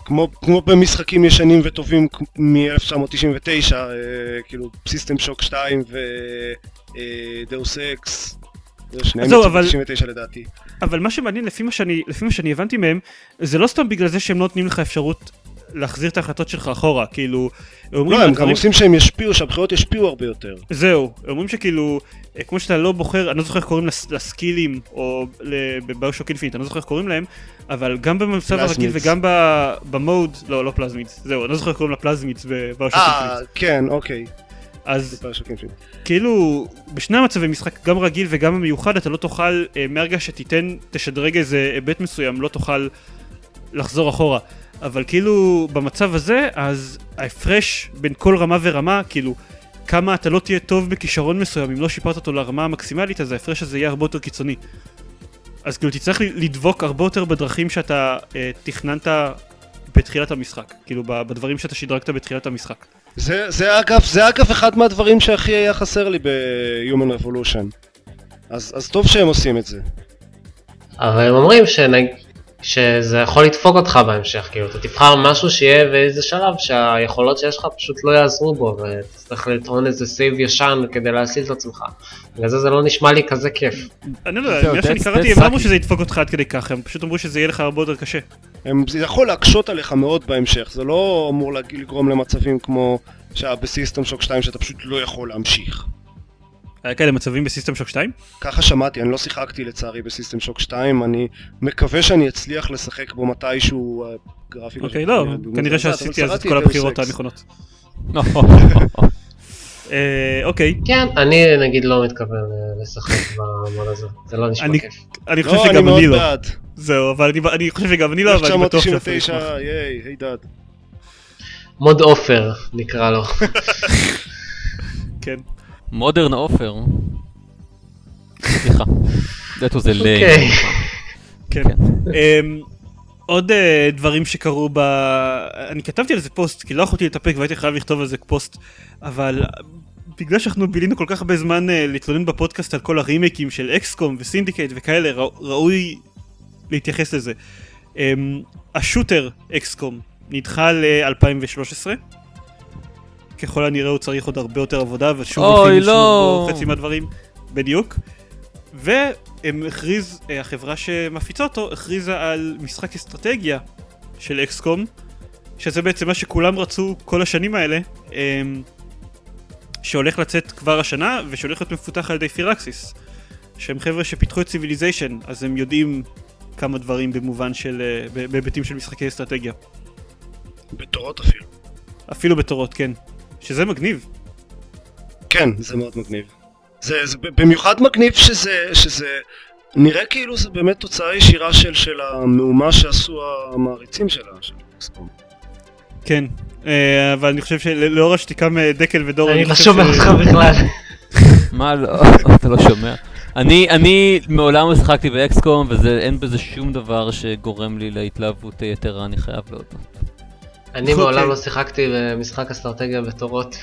כמו, כמו במשחקים ישנים וטובים מ-1999, אה, כאילו System Shock 2 ו Deus Ex. שניהם זהו, יצאו אבל- ב-99 לדעתי. אבל מה שמעניין לפי מה שאני, לפי מה שאני הבנתי מהם, זה לא סתם בגלל זה שהם לא נותנים לך אפשרות להחזיר את ההחלטות שלך אחורה, כאילו, לא, הם גם עושים שהם ישפיעו, שהבחירות ישפיעו הרבה יותר. זהו, הם אומרים שכאילו, אה, כמו שאתה לא בוחר, אני לא זוכר איך קוראים לס- לסקילים, או בביושוק אינפינית, אני לא זוכר איך קוראים להם, אבל גם במצב הרגיל. וגם במוד, לא, לא פלזמידס, זהו, אני לא זוכר איך קוראים לפלזמידס בביושוק אה, אינפינית. כן, אוקיי. אז. כאילו, בשני המצבי משחק, גם רגיל וגם המיוחד, אתה לא תוכל, אה, מהרגע שתיתן, תשדרג איזה היבט מסוים, לא תוכל לחזור אחורה. אבל כאילו, במצב הזה, אז ההפרש בין כל רמה ורמה, כאילו, כמה אתה לא תהיה טוב בכישרון מסוים, אם לא שיפרת אותו לרמה המקסימלית, אז ההפרש הזה יהיה הרבה יותר קיצוני. אז כאילו, תצטרך לדבוק הרבה יותר בדרכים שאתה אה, תכננת בתחילת המשחק, כאילו בדברים שאתה שדרגת בתחילת המשחק. זה, זה אגב, זה אגב אחד מהדברים שהכי היה חסר לי ב-Human Revolution. אז, אז טוב שהם עושים את זה. אבל הם אומרים שנג... שזה יכול לדפוק אותך בהמשך, כאילו אתה תבחר משהו שיהיה באיזה שלב שהיכולות שיש לך פשוט לא יעזרו בו ותצטרך לטעון איזה save ישן כדי להציל את עצמך. בגלל זה זה לא נשמע לי כזה כיף. אני לא יודע, ממה שאני קראתי הם לא אמרו. שזה ידפוק אותך עד כדי כך, הם פשוט אמרו שזה יהיה לך הרבה יותר קשה. הם, זה יכול להקשות עליך מאוד בהמשך, זה לא אמור לגרום למצבים כמו שהיה בסיסטם שוק 2 שאתה פשוט לא יכול להמשיך. היה כאלה מצבים בסיסטם שוק 2? ככה שמעתי, אני לא שיחקתי לצערי בסיסטם שוק 2, אני מקווה שאני אצליח לשחק בו מתישהו אה, גרפיקה. אוקיי, לא, כנראה שעשיתי אז את כל הבחירות. הנכונות. אה, אוקיי, כן, אני נגיד לא מתכוון אה, לשחק במוד הזה, זה לא נשמע כיף. אני חושב לא, אני שגם אני לא. זהו, אבל אני- חושב שגם אני לא, אבל אני בטוח שאפילו 1999, ישמח. ייי, היי דאד. מוד עופר נקרא לו. כן. מודרן עופר. סליחה. that was a lame. אוקיי. כן. כן. אמ, עוד אה, דברים שקרו ב... אני כתבתי על זה פוסט, כי לא יכולתי להתאפק והייתי חייב לכתוב על זה פוסט, אבל בגלל שאנחנו בילינו כל כך הרבה זמן אה, להתלונן בפודקאסט על כל הרימייקים של XCOM ו Syndicate וכאלה, ראו- ראוי להתייחס לזה. אמ, ה shooter XCOM נדחה ל-2013. ככל הנראה הוא צריך עוד הרבה יותר עבודה ושוב הולכים לא. בו חצי מהדברים. בדיוק. והם הכריז, אה, החברה שמפיצה אותו, הכריזה על משחק אסטרטגיה של אקסקום, שזה בעצם מה שכולם רצו כל השנים האלה, אמ, שהולך לצאת כבר השנה, ושהולך להיות מפותח על ידי פירקסיס, שהם חבר'ה שפיתחו את ציוויליזיישן, אז הם יודעים כמה דברים במובן של, אה, בהיבטים של משחקי אסטרטגיה. בתורות אפילו. אפילו בתורות, כן. שזה מגניב. כן, זה מאוד מגניב. זה, זה במיוחד מגניב שזה, שזה נראה כאילו זה באמת תוצאה ישירה של, של המהומה שעשו המעריצים שלה, של. כן. אה, אבל אני חושב שלאור השתיקה מדקל ודור, אני לא שומע אותך בכלל. מה לא, אתה לא שומע. אני, אני מעולם לא שיחקתי באקסקום ואין בזה שום דבר שגורם לי להתלהבות יתרה, אני חייב להודות. אני אוקיי. מעולם לא שיחקתי במשחק אסטרטגיה בתורות,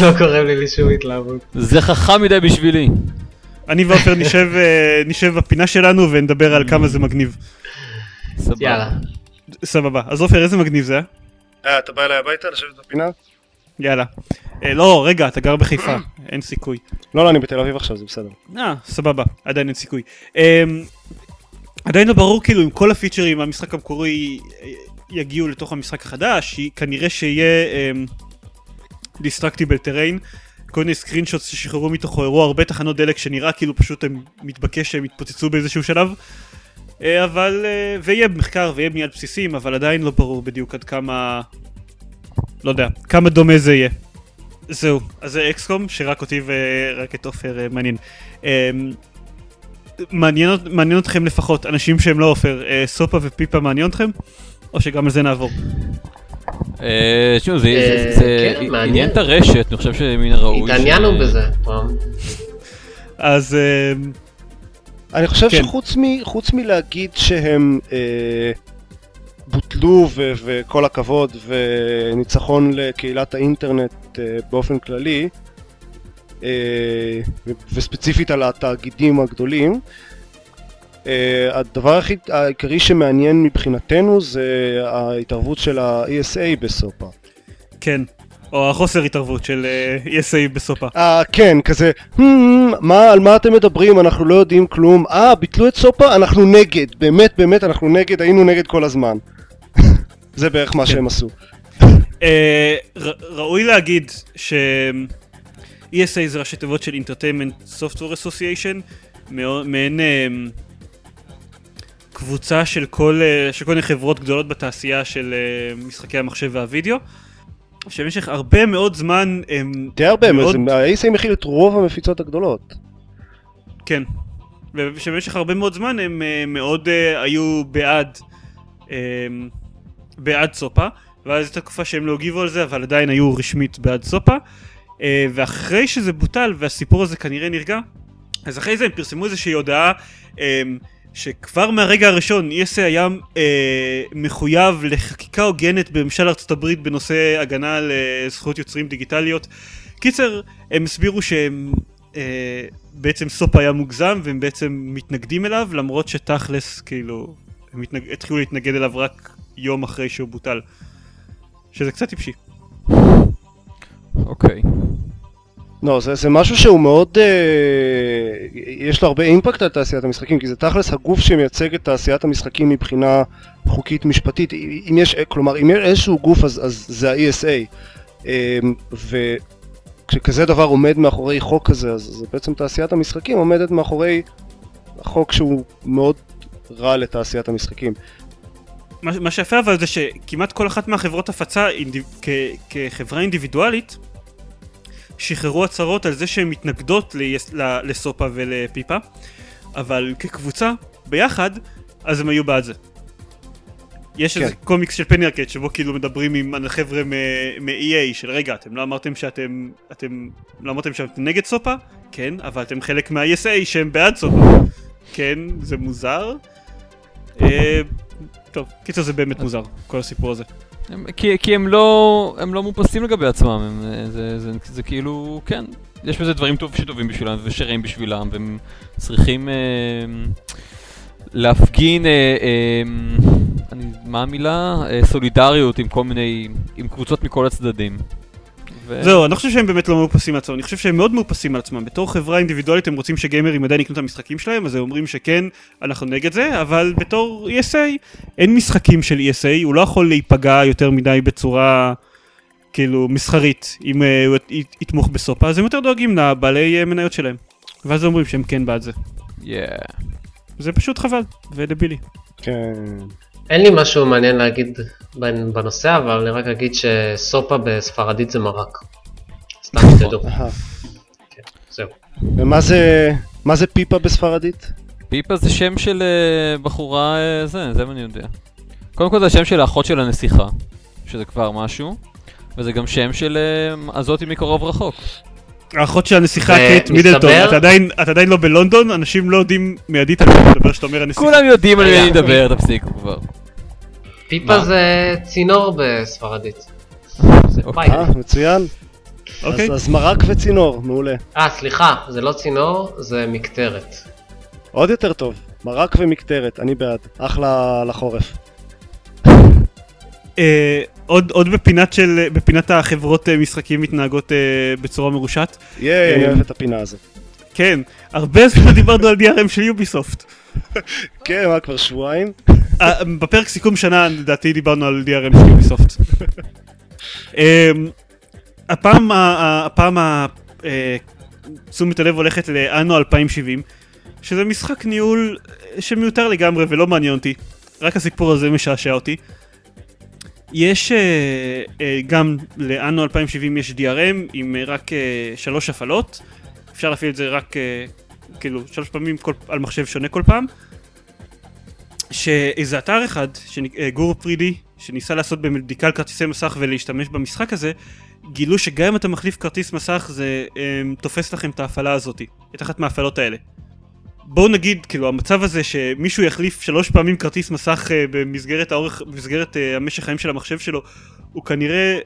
לא גורם לי לשום התלהבות. זה חכם מדי בשבילי. אני ועופר נשב, אה, בפינה שלנו ונדבר על כמה זה מגניב. סבבה. יאללה. סבבה. אז עופר, איזה מגניב זה היה? אה, אתה בא אליי הביתה לשבת בפינה? יאללה. אה, לא, רגע, אתה גר בחיפה, אין סיכוי. לא, לא, אני בתל אביב עכשיו, זה בסדר. אה, סבבה, עדיין אין סיכוי. עדיין לא ברור כאילו אם כל הפיצ'רים מהמשחק המקורי אה, יגיעו לתוך המשחק החדש, כנראה שיהיה destructible terrain. כל מיני screenshot ששחררו מתוכו הראו הרבה תחנות דלק שנראה כאילו פשוט הם מתבקש שהם יתפוצצו באיזשהו שלב. אה, אבל, אה, ויהיה מחקר ויהיה בניית בסיסים, אבל עדיין לא ברור בדיוק עד כמה, לא יודע, כמה דומה זה יהיה. זהו, אז זה XCOM שרק אותי ורק את עופר מעניין. מעניין, מעניין אתכם לפחות, אנשים שהם לא עופר, אה, סופה ופיפה מעניין אתכם? או שגם על זה נעבור? אה, תשמעו, זה אה, זה- זה כן, מעניין. עניין את הרשת, אני חושב שמן הראוי. התעניינו ש- בזה פעם. אז אה, אני חושב כן. שחוץ מ, חוץ מלהגיד שהם אה, בוטלו ו, וכל הכבוד וניצחון לקהילת האינטרנט אה, באופן כללי וספציפית על התאגידים הגדולים אה, הדבר הכי העיקרי שמעניין מבחינתנו זה ההתערבות של ה-ESA בסופה. כן, או החוסר התערבות של אה, ESA בסופה. אה, כן, כזה, "Hmm, מה, על מה אתם מדברים, אנחנו לא יודעים כלום, אה, ביטלו את סופה, אנחנו נגד, באמת, באמת, אנחנו נגד, היינו נגד כל הזמן. זה בערך מה כן. שהם עשו. אה, ראוי להגיד ש... ESA זה ראשי תיבות של Entertainment Software Association, מעין אה, קבוצה של כל, אה, של כל מיני חברות גדולות בתעשייה של אה, משחקי המחשב והווידאו, שבמשך הרבה מאוד זמן הם... די הרבה, מאוד- ה-ASA מכיל את רוב המפיצות הגדולות. כן. ושבמשך הרבה מאוד זמן הם אה, מאוד היו בעד, אה, בעד סופה, ואז הייתה תקופה שהם לא הגיבו על זה, אבל עדיין היו רשמית בעד סופה, ואחרי שזה בוטל והסיפור הזה כנראה נרגע, אז אחרי זה הם פרסמו איזושהי הודעה, אה, שכבר מהרגע הראשון ESA היה אה, מחויב לחקיקה הוגנת בממשל ארצות הברית בנושא הגנה על אה, זכויות יוצרים דיגיטליות. קיצר, הם הסבירו שהם אה, בעצם סופ היה מוגזם והם בעצם מתנגדים אליו למרות שתכלס כאילו הם התנג... התחילו להתנגד אליו רק יום אחרי שהוא בוטל. שזה קצת טיפשי. אוקיי. לא, זה, זה משהו שהוא מאוד, אה, יש לו הרבה אימפקט על תעשיית המשחקים, כי זה תכלס הגוף שמייצג את תעשיית המשחקים מבחינה חוקית משפטית. אם יש, כלומר, אם יש איזשהו גוף אז, אז זה ה-ESA. אה, וכשכזה דבר עומד מאחורי חוק כזה, אז זה בעצם תעשיית המשחקים עומדת מאחורי החוק שהוא מאוד רע לתעשיית המשחקים. מה, מה שיפה אבל זה שכמעט כל אחת מהחברות הפצה אינדיב... כ... כחברה אינדיבידואלית שחררו הצהרות על זה שהן מתנגדות. לסופה ולפיפה אבל כקבוצה ביחד אז הם היו בעד זה. יש כן. איזה קומיקס של פני ארקט שבו כאילו מדברים עם החבר'ה מ-EA של רגע אתם לא אמרתם שאתם אתם לא אמרתם שאתם נגד סופה? כן אבל אתם חלק מה-ESA שהם בעד סופה כן זה מוזר אה, טוב, קיצר זה באמת מוזר, כל הסיפור הזה. הם, כי, כי הם לא, הם לא מופסים לגבי עצמם, הם, זה, זה, זה, זה כאילו, כן, יש בזה דברים טוב שטובים בשבילם ושרעים בשבילם, והם צריכים אה, להפגין, אה, אה, אני, מה המילה? אה, סולידריות עם כל מיני, עם קבוצות מכל הצדדים. ו... זהו, אני לא חושב שהם באמת לא מאופסים מעצמם, אני חושב שהם מאוד מאופסים על עצמם. בתור חברה אינדיבידואלית הם רוצים שגיימרים עדיין יקנו את המשחקים שלהם, אז הם אומרים שכן, אנחנו נגד זה, אבל בתור ESA, אין משחקים של ESA, הוא לא יכול להיפגע יותר מדי בצורה כאילו מסחרית, אם uh, הוא יתמוך בסופה, אז הם יותר דואגים לבעלי uh, מניות שלהם. ואז אומרים שהם כן בעד זה. Yeah. זה פשוט חבל, ודבילי. כן. אין לי משהו מעניין להגיד בנושא, אבל אני רק אגיד שסופה בספרדית זה מרק. סתם שתדעו. כן, זהו. ומה זה, מה זה פיפה בספרדית? פיפה זה שם של uh, בחורה, uh, זה, זה מה אני יודע. קודם כל זה השם של האחות של הנסיכה, שזה כבר משהו, וזה גם שם של uh, הזאתי מקרוב רחוק. האחות של הנסיכה קייט מידלטון, אתה עדיין, לא בלונדון, אנשים לא יודעים מיידית על מי מדבר שאתה אומר הנסיכה. כולם יודעים על מי אני מדבר, תפסיקו כבר. פיפה זה צינור בספרדית. אה, מצוין. אוקיי. אז מרק וצינור, מעולה. אה, סליחה, זה לא צינור, זה מקטרת. עוד יותר טוב, מרק ומקטרת, אני בעד. אחלה לחורף. אה, עוד, עוד בפינת של, בפינת החברות אה, משחקים מתנהגות uh, בצורה מרושעת. ייי, אני אוהב את הפינה הזאת. כן, הרבה זמן דיברנו על DRM של יוביסופט. כן, מה כבר שבועיים? בפרק סיכום שנה לדעתי דיברנו על DRM של יוביסופט. הפעם, הפעם תשומת הלב הולכת לאנו 2070, שזה משחק ניהול שמיותר לגמרי ולא מעניין אותי, רק הסיפור הזה משעשע אותי. יש uh, uh, גם לאנו 2070 יש DRM עם uh, רק שלוש הפעלות, אפשר להפעיל את זה רק כאילו שלוש פעמים כל, על מחשב שונה כל פעם. שאיזה אתר אחד, גורו פרידי, שניסה לעשות בדיקה על כרטיסי מסך ולהשתמש במשחק הזה, גילו שגם אם אתה מחליף כרטיס מסך זה um, תופס לכם את ההפעלה הזאתי, את אחת מההפעלות האלה. בואו נגיד, כאילו, המצב הזה שמישהו יחליף שלוש פעמים כרטיס מסך uh, במסגרת האורך, במסגרת uh, המשך חיים של המחשב שלו, הוא כנראה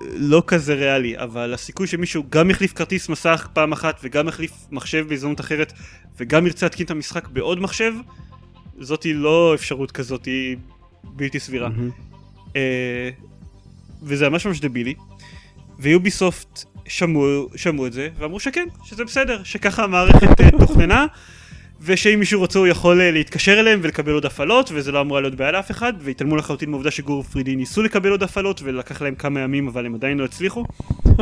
לא כזה ריאלי, אבל הסיכוי שמישהו גם יחליף כרטיס מסך פעם אחת וגם יחליף מחשב בהזדמנות אחרת וגם ירצה להתקין את המשחק בעוד מחשב, זאתי לא אפשרות כזאת, היא בלתי סבירה. Mm-hmm. Uh, וזה ממש ממש דבילי. ויוביסופט שמעו, שמעו את זה ואמרו שכן, שזה בסדר, שככה המערכת תוכננה. ושאם מישהו רוצה הוא יכול אה, להתקשר אליהם ולקבל עוד הפעלות וזה לא אמורה להיות בעיה לאף אחד והתעלמו לחלוטין מהעובדה שגור פרידי ניסו לקבל עוד הפעלות ולקח להם כמה ימים אבל הם עדיין לא הצליחו.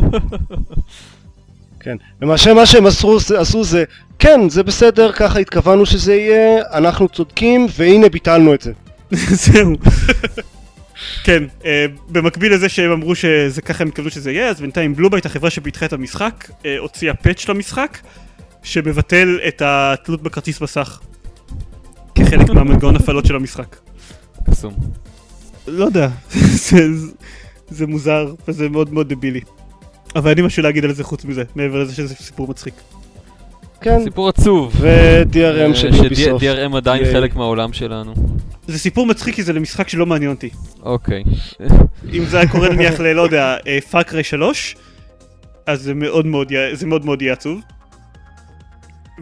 כן, למעשה מה שהם עשו, עשו זה כן זה בסדר ככה התכוונו שזה יהיה אנחנו צודקים והנה ביטלנו את זה. זהו. כן, uh, במקביל לזה שהם אמרו שזה ככה הם התכוונו שזה יהיה אז בינתיים בלובייט החברה שפיתחה את המשחק uh, הוציאה פאץ' למשחק שמבטל את התלות בכרטיס מסך כחלק מהמנגנון הפעלות של המשחק. קסום. לא יודע, זה, זה מוזר וזה מאוד מאוד דבילי. אבל אין לי משהו להגיד על זה חוץ מזה, מעבר לזה שזה סיפור מצחיק. כן, סיפור עצוב. ו-DRM של יוביסופט. ש-DRM עדיין. חלק מהעולם שלנו. זה סיפור מצחיק כי זה למשחק שלא מעניין אותי. אוקיי. אם זה היה קורה נניח ל... לא יודע, פאקרי 3, אז זה מאוד מאוד יהיה- זה מאוד מאוד יהיה עצוב.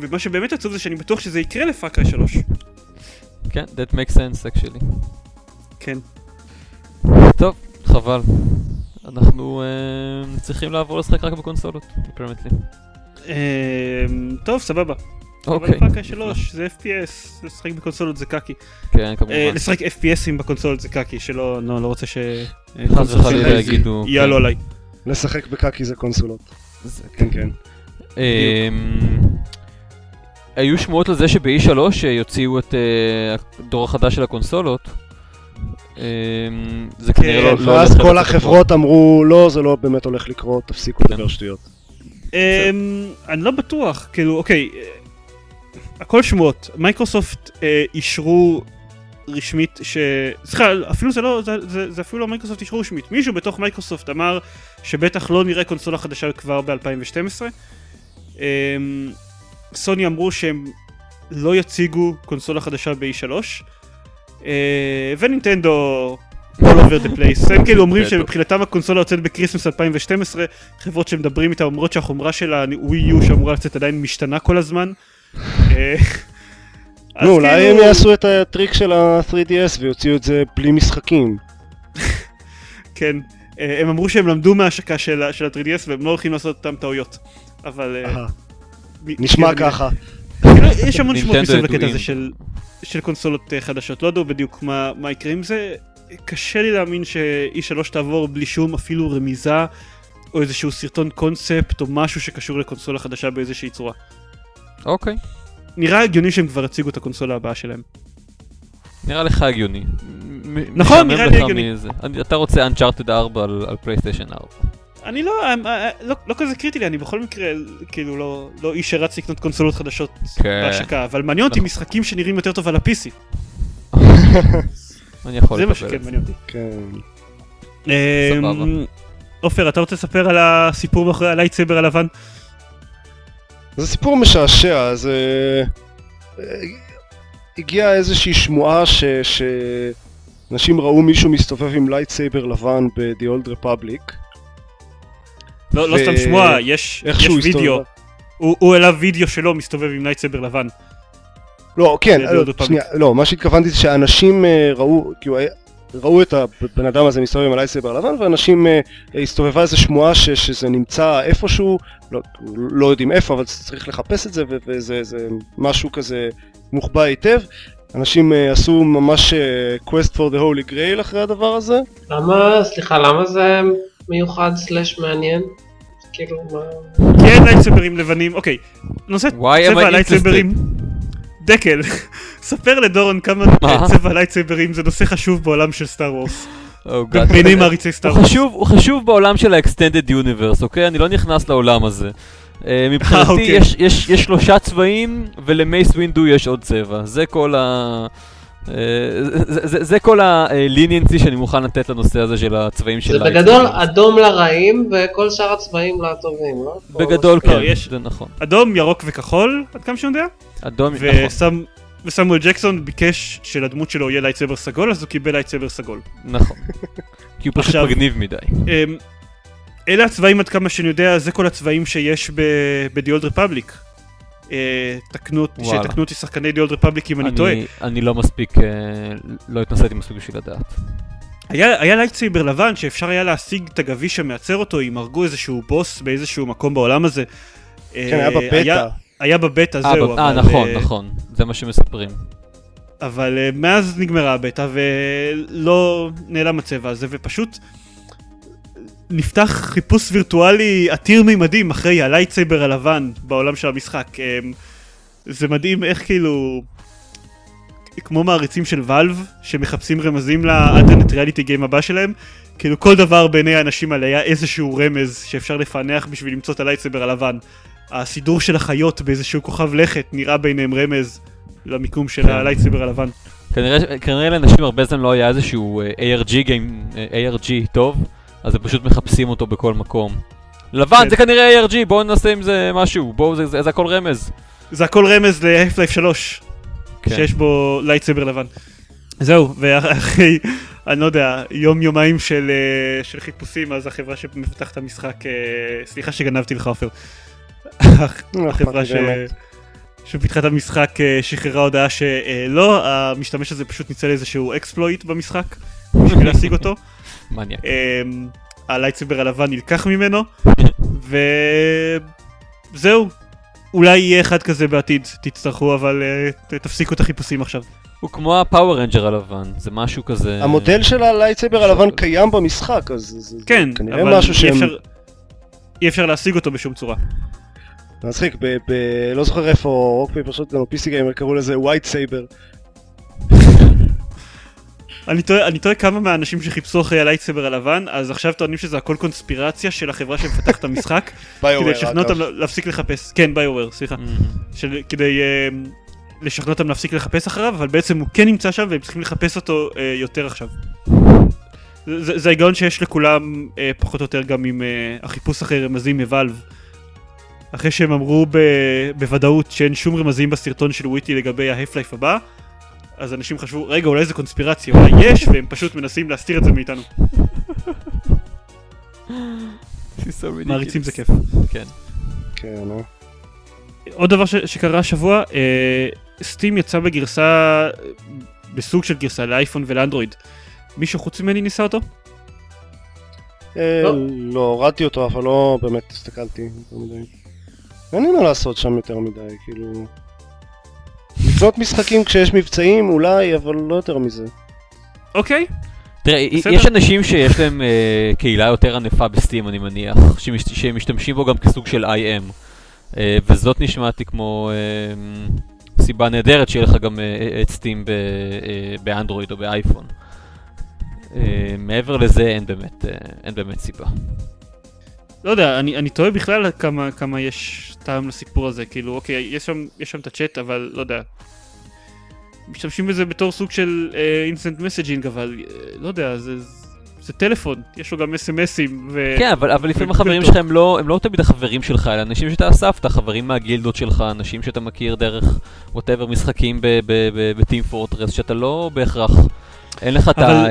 ומה שבאמת עצוב זה שאני בטוח שזה יקרה לפאקרי 3. כן, that makes sense actually. כן. טוב, חבל. אנחנו אה, צריכים לעבור לשחק רק בקונסולות, פרמטלי. אמ, טוב, סבבה. אוקיי. אבל פאקרי 3 זה FPS, לשחק בקונסולות זה קקי. כן, אה, כמובן. לשחק FPSים בקונסולות זה קקי, שלא לא לא רוצה ש... חס וחלילה יגידו... יעלו כן. עליי. לשחק בקקי זה קונסולות. זה- כן, כן. היו שמועות על זה שב-E3 יוציאו את אה, הדור החדש של הקונסולות. אמ, זה כנראה לא... לא ואז הולך כל לצאת החברות אמרו, לא, זה לא באמת הולך לקרות, תפסיקו כן. לדבר שטויות. אמ, אני לא בטוח, כאילו, אוקיי, אה, הכל שמועות. מייקרוסופט אה, אישרו רשמית ש... סליחה, אפילו זה לא, זה, זה, זה אפילו לא מייקרוסופט אישרו רשמית. מישהו בתוך מייקרוסופט אמר שבטח לא נראה קונסולה חדשה כבר ב-2012. סוני אמרו שהם לא יציגו קונסולה חדשה ב-E3. אה, ונינטנדו all over the place. הם כאילו אומרים. שמבחינתם הקונסולה יוצאת ב Christmas 2012, חברות שמדברים איתה אומרות שהחומרה של הווי יו שאמורה לצאת עדיין משתנה כל הזמן. אה, אז נו, אולי הם כאילו- יעשו את הטריק של ה-3DS ויוציאו את זה בלי משחקים. כן, אה, הם אמרו שהם למדו מההשקה של ה-3DS והם לא הולכים לעשות אותם טעויות. אבל... נשמע ככה. יש המון שמות מסביב לקטע. הזה של, של קונסולות אה, חדשות, לא ידעו בדיוק מה, מה יקרה עם זה. קשה לי להאמין ש-E3 תעבור בלי שום אפילו רמיזה או איזשהו סרטון קונספט או משהו שקשור לקונסולה חדשה באיזושהי צורה. אוקיי, נראה הגיוני שהם כבר הציגו את הקונסולה הבאה שלהם. נראה לך הגיוני. נכון, נראה לי הגיוני. אתה רוצה Uncharted 4 על על פלייסטיישן 4. אני לא, אה, אה, לא, לא כזה קריטי לי, אני בכל מקרה כאילו לא, לא איש שרץ לקנות קונסולות חדשות כן. בהשקה, אבל מעניין אותי נכון. משחקים שנראים יותר טוב על ה-PC, אני יכול זה מה שכן. מעניין אותי. כן. סבבה. אמ, עופר, אתה רוצה לספר על הסיפור מאחורי ה lightsaber הלבן? זה סיפור משעשע, זה... אה, הגיעה איזושהי שמועה ש... שאנשים ראו מישהו מסתובב עם lightsaber לבן ב-The Old Republic. לא, לא ו- סתם שמועה, יש, יש וידאו. הוא הוא העלה וידאו שלו מסתובב עם lightsaber לבן. לא, כן, לא. שנייה, לא, מה שהתכוונתי זה שאנשים אה, ראו, כאילו, אה, ראו את הבן אדם הזה מסתובב עם ה lightsaber הלבן, ואנשים, אה, הסתובבה איזו שמועה ש- שזה נמצא איפשהו, לא, לא יודעים איפה, אבל צריך לחפש את זה, ו- וזה זה משהו כזה מוחבא היטב. אנשים אה, עשו ממש אה, quest for the holy grail אחרי הדבר הזה. למה, סליחה, למה זה מיוחד סלאש מעניין? כאילו, מה... כן, לייטסייברים לבנים, אוקיי. נושא צבעי הלייטסייברים. דקל, ספר לדורון כמה מה? צבע הלייטסייברים זה נושא חשוב בעולם של Star Wars. בעיני מעריצי Star Wars. חשוב, הוא חשוב בעולם של ה-extended universe, אוקיי? אני לא נכנס לעולם הזה. אה, מבחינתי אוקיי. יש, יש, יש שלושה צבעים ולמייס ווינדו יש עוד צבע. זה כל ה... אה, זה, זה, זה כל ה-leniency שאני מוכן לתת לנושא הזה של הצבעים של זה lights. בגדול אדום לרעים וכל שאר הצבעים לטובים, לא? בגדול לא, כן, יש- זה נכון. אדום, ירוק וכחול, עד כמה שאני יודע. אדום, נכון. וסמואל ג'קסון ביקש שלדמות שלו יהיה lightsaber סגול, אז הוא קיבל lightsaber סגול. נכון. כי הוא פשוט עכשיו- מגניב מדי. אמ, אלה הצבעים עד כמה שאני יודע, זה כל הצבעים שיש ב-The Old Republic. תקנו אותי, שחקני The Old Republic אם אני טועה. אני לא מספיק, אה, לא התנסיתי מספיק בשביל לדעת. היה, היה lightsaber לבן שאפשר היה להשיג את הגביש שמייצר אותו אם הרגו איזשהו בוס באיזשהו מקום בעולם הזה. כן, היה בבטא. היה, היה בבטא, אה, זהו. אה, נכון, אה, נכון. זה מה שמספרים. אבל אה, מאז נגמרה הבטא ולא נעלם הצבע הזה ופשוט נפתח חיפוש וירטואלי עתיר מימדים אחרי ה lightsaber הלבן בעולם של המשחק. אה, זה מדהים איך כאילו כמו מעריצים של Valve שמחפשים רמזים ל alternate reality game הבא שלהם כאילו כל דבר בעיני האנשים האלה היה איזשהו רמז שאפשר לפענח בשביל למצוא את ה lightsaber הלבן. הסידור של החיות באיזשהו כוכב לכת נראה ביניהם רמז למיקום של כן. ה lightsaber הלבן. כנראה, כנראה לאנשים הרבה זמן לא היה איזשהו אה, ARG game, אה, ARG טוב, אז הם פשוט מחפשים אותו בכל מקום. לבן כן. זה כנראה ARG, בואו נעשה עם זה משהו, בואו, זה- זה זה הכל רמז. זה הכל רמז ל-Half-Life 3, כן. שיש בו לייטסבר לבן. זהו, ואחרי, אני לא יודע, יום יומיים של, אה, של חיפושים, אז החברה שמפתחת את המשחק, אה, סליחה שגנבתי לך עופר. החברה ש... שפיתחה את המשחק אה, שחררה הודעה שלא, המשתמש הזה פשוט ניצל איזשהו אקספלויט במשחק בשביל להשיג אותו. מניאק. אמ, ה lightsaber הלבן נלקח ממנו, וזהו. אולי יהיה אחד כזה בעתיד, תצטרכו, אבל אה, תפסיקו את החיפושים עכשיו. הוא כמו ה Power Ranger הלבן, זה משהו כזה... המודל של ה lightsaber הלבן קיים במשחק, אז זה- כן, כנראה אבל משהו שהם... אפשר- אי אפשר להשיג אותו בשום צורה. מצחיק, ב... ב- לא זוכר איפה Rock Paper Shotgun או PC Gamer קראו לזה white סייבר. אני תוהה, אני תוהה כמה מהאנשים שחיפשו אחרי הלייטסבר הלבן, אז עכשיו טוענים שזה הכל קונספירציה של החברה שמפתחת את המשחק, כדי לשכנע אותם לה- להפסיק לחפש, כן ביואר, סליחה, כדי uh, לשכנע אותם להפסיק לחפש אחריו, אבל בעצם הוא כן נמצא שם והם צריכים לחפש אותו uh, יותר עכשיו. זה, ההיגיון שיש לכולם uh, פחות או יותר גם עם uh, החיפוש אחרי רמזים מוואלב. אחרי שהם אמרו ב, בוודאות שאין שום רמזים בסרטון של וויטי לגבי ההפלייף הבא, אז אנשים חשבו, רגע, אולי זה קונספירציה, אולי יש, והם פשוט מנסים להסתיר את זה מאיתנו. מעריצים זה כיף. כן. כן, אה? עוד דבר ש- שקרה השבוע, אה, סטים יצא בגרסה, בסוג של גרסה לאייפון ולאנדרואיד. מישהו חוץ ממני ניסה אותו? אה, לא. לא, הורדתי אותו, אבל לא באמת הסתכלתי יותר מדי. אין לי מה לעשות שם יותר מדי, כאילו... לקנות משחקים כשיש מבצעים אולי, אבל לא יותר מזה. אוקיי. תראה, בסדר. יש אנשים שיש להם אה, קהילה יותר ענפה בסטים, אני מניח, שמש- שהם משתמשים בו גם כסוג של IM. אה, וזאת נשמעתי כמו אה, סיבה נהדרת שיהיה לך גם אה, את סטים ב- אה, באנדרואיד או באייפון. אה, מעבר לזה אין באמת, אה, אין באמת סיבה. לא יודע, אני, אני תוהה בכלל כמה, כמה יש טעם לסיפור הזה, כאילו, אוקיי, יש שם, יש שם את הצ'אט, אבל לא יודע. משתמשים בזה בתור סוג של instant messaging, אבל אה, לא יודע, זה, זה טלפון, יש לו גם אס.אם.אסים, ו... כן, אבל, אבל לפעמים החברים. שלך הם לא, הם לא תמיד החברים שלך, אלא אנשים שאתה אספת, חברים מהגילדות שלך, אנשים שאתה מכיר דרך ווטאבר משחקים בטים פורטרס, שאתה לא בהכרח, אין לך את ה...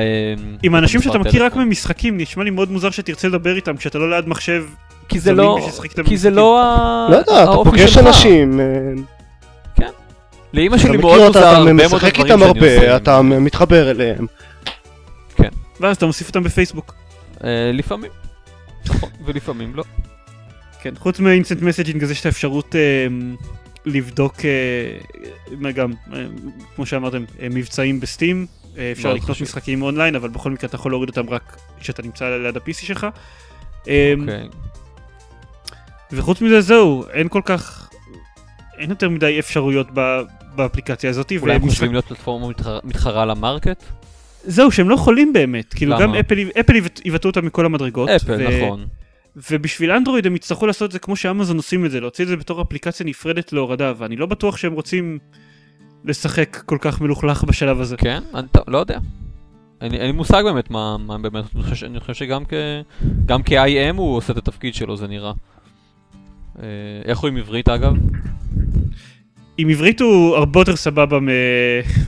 עם האנשים שאתה מכיר רק. ממשחקים, נשמע לי מאוד מוזר שתרצה לדבר איתם כשאתה לא ליד מחשב. כי זה לא, איתם כי זה. לא ה- לא יודע, אתה פוגש. אנשים, אה, לאמא אתה שלי מאוד מוזר הרבה אתה מאוד משחק איתם שאני עושה. הרבה, אתה מתחבר אליהם. ואז אתה מוסיף אותם בפייסבוק. אה, לפעמים. נכון, ולפעמים לא. כן, חוץ מ instant messaging אז יש את האפשרות אה, לבדוק, אה, מה גם, אה, כמו שאמרתם, אה, מבצעים ב Steam. אפשר לקנות חשוב. משחקים אונליין, אבל בכל מקרה אתה יכול להוריד אותם רק כשאתה נמצא ליד ה-PC שלך. אה, אוקיי. וחוץ מזה זהו, אין כל כך, אין יותר מדי אפשרויות ב- באפליקציה הזאת. אולי הם חושבים להיות פלטפורמה מתחרה- מתחרה ל Market? זהו, שהם לא יכולים באמת. כאילו למה? גם אפל, אפל יבט- יבטאו אותם מכל המדרגות. אפל, ו- נכון. ובשביל אנדרואיד הם יצטרכו לעשות את זה כמו שאמזון עושים את זה, להוציא את זה בתור אפליקציה נפרדת להורדה, ואני לא בטוח שהם רוצים לשחק כל כך מלוכלך בשלב הזה. כן? אני טוב, לא יודע. אין לי מושג באמת מה מה באמת, אני חושב- אני חושב שגם כ- גם כ-IM הוא עושה את התפקיד שלו, זה נראה. אה, איך הוא עם עברית אגב? עם עברית הוא הרבה יותר סבבה מ-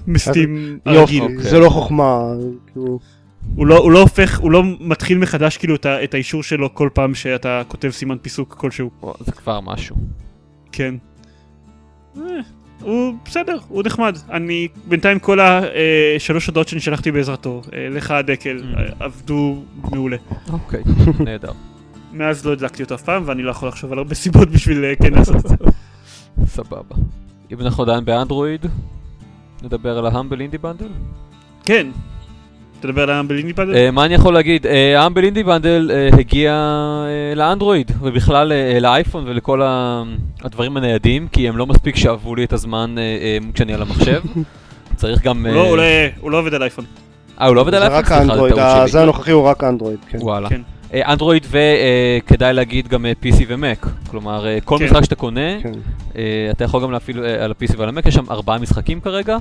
מסטים הרגיל. אוקיי. זה לא חוכמה, כאילו... הוא לא, הוא לא הופך, הוא לא מתחיל מחדש כאילו את, ה- את האישור שלו כל פעם שאתה כותב סימן פיסוק כלשהו. זה כבר משהו. כן. הוא בסדר, הוא נחמד. אני בינתיים כל השלוש הודעות שאני שלחתי בעזרתו, אה, לך הדקל, Mm. אה, עבדו מעולה. אוקיי, נהדר. מאז לא הדלקתי אותו אף פעם, ואני לא יכול לחשוב על הרבה סיבות בשביל אה, כן לעשות את זה. סבבה. אם אנחנו עדיין באנדרואיד, נדבר על ה Humble Indie Bundle? כן. תדבר על ה Humble Indie Bundle? אה, מה אני יכול להגיד? אה, ה Humble Indie Bundle אה, הגיע לאנדרואיד, ובכלל לאייפון ולכל הדברים הניידים, כי הם לא מספיק שאבו לי את הזמן כשאני על המחשב. צריך גם... הוא לא- הוא לא- הוא לא עובד על אייפון. אה, הוא לא עובד על זה אייפון? רק האנדרואיד. זה הנוכחי הוא רק אנדרואיד, כן. וואלה. כן. אה, אנדרואיד וכדאי להגיד גם אה, PC ומק. כלומר, אה, כל כן. משחק שאתה קונה, כן. אה, אתה יכול גם להפעיל אה, על ה-PC ועל המק, יש שם ארבעה משחקים כרגע.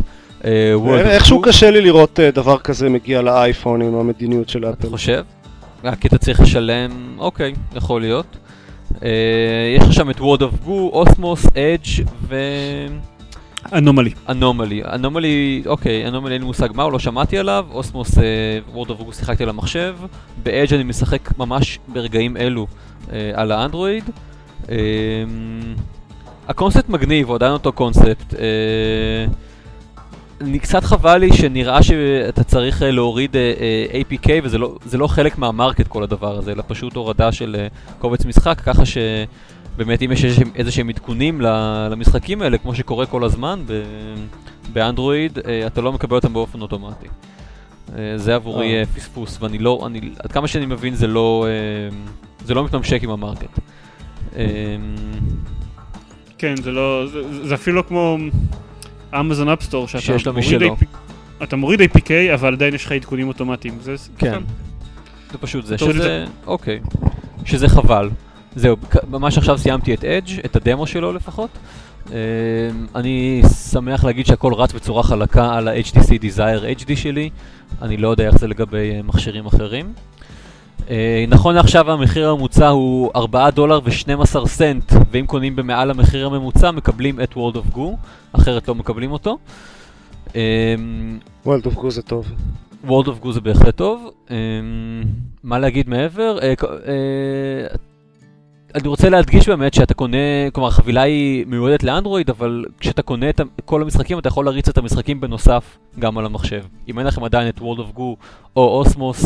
אה, איכשהו קשה לי לראות אה, דבר כזה מגיע לאייפון עם המדיניות של אתה אפל. חושב? אה, כי אתה צריך לשלם, אוקיי, יכול להיות. אה, יש לך שם את Word of Goo, אוסמוס, Edge ו... אנומלי. אנומלי. אנומלי, אוקיי, אנומלי אין לי מושג מה, לא שמעתי עליו. אוסמוס, וורד אוף גו שיחקתי על המחשב. באדג' אני משחק ממש ברגעים אלו אה, על האנדרואיד. אה, הקונספט מגניב, הוא עדיין אותו קונספט. אה, קצת חבל לי שנראה שאתה צריך אה, להוריד אה, אה, APK וזה לא, לא חלק מהמרקט כל הדבר הזה, אלא פשוט הורדה של אה, קובץ משחק, ככה ש... באמת אם יש איזה שהם עדכונים למשחקים האלה, כמו שקורה כל הזמן באנדרואיד, אה, אתה לא מקבל אותם באופן אוטומטי. אה, זה עבורי אה. פספוס, ואני לא, אני, עד כמה שאני מבין זה לא, זה לא מתממשק עם המרקט. כן, זה לא, זה, זה אפילו לא כמו אמזון אפסטור, שאתה מוריד, AP, אתה מוריד APK, אבל עדיין יש לך עדכונים אוטומטיים. זה, כן. זה פשוט זה, שזה, אוקיי, שזה חבל. זהו, ממש עכשיו סיימתי את אדג', את הדמו שלו לפחות. Uh, אני שמח להגיד שהכל רץ בצורה חלקה על ה-HTC Desire HD שלי, אני לא יודע איך זה לגבי uh, מכשירים אחרים. Uh, נכון לעכשיו המחיר הממוצע הוא 4 דולר ו-12 סנט, ואם קונים במעל המחיר הממוצע מקבלים את World of Goo, אחרת לא מקבלים אותו. Uh, World of Goo זה טוב. World of Goo זה בהחלט טוב. Uh, מה להגיד מעבר? אני רוצה להדגיש באמת שאתה קונה, כלומר החבילה היא מיועדת לאנדרואיד, אבל כשאתה קונה את כל המשחקים אתה יכול להריץ את המשחקים בנוסף גם על המחשב. אם אין לכם עדיין את World of Goo או אוסמוס,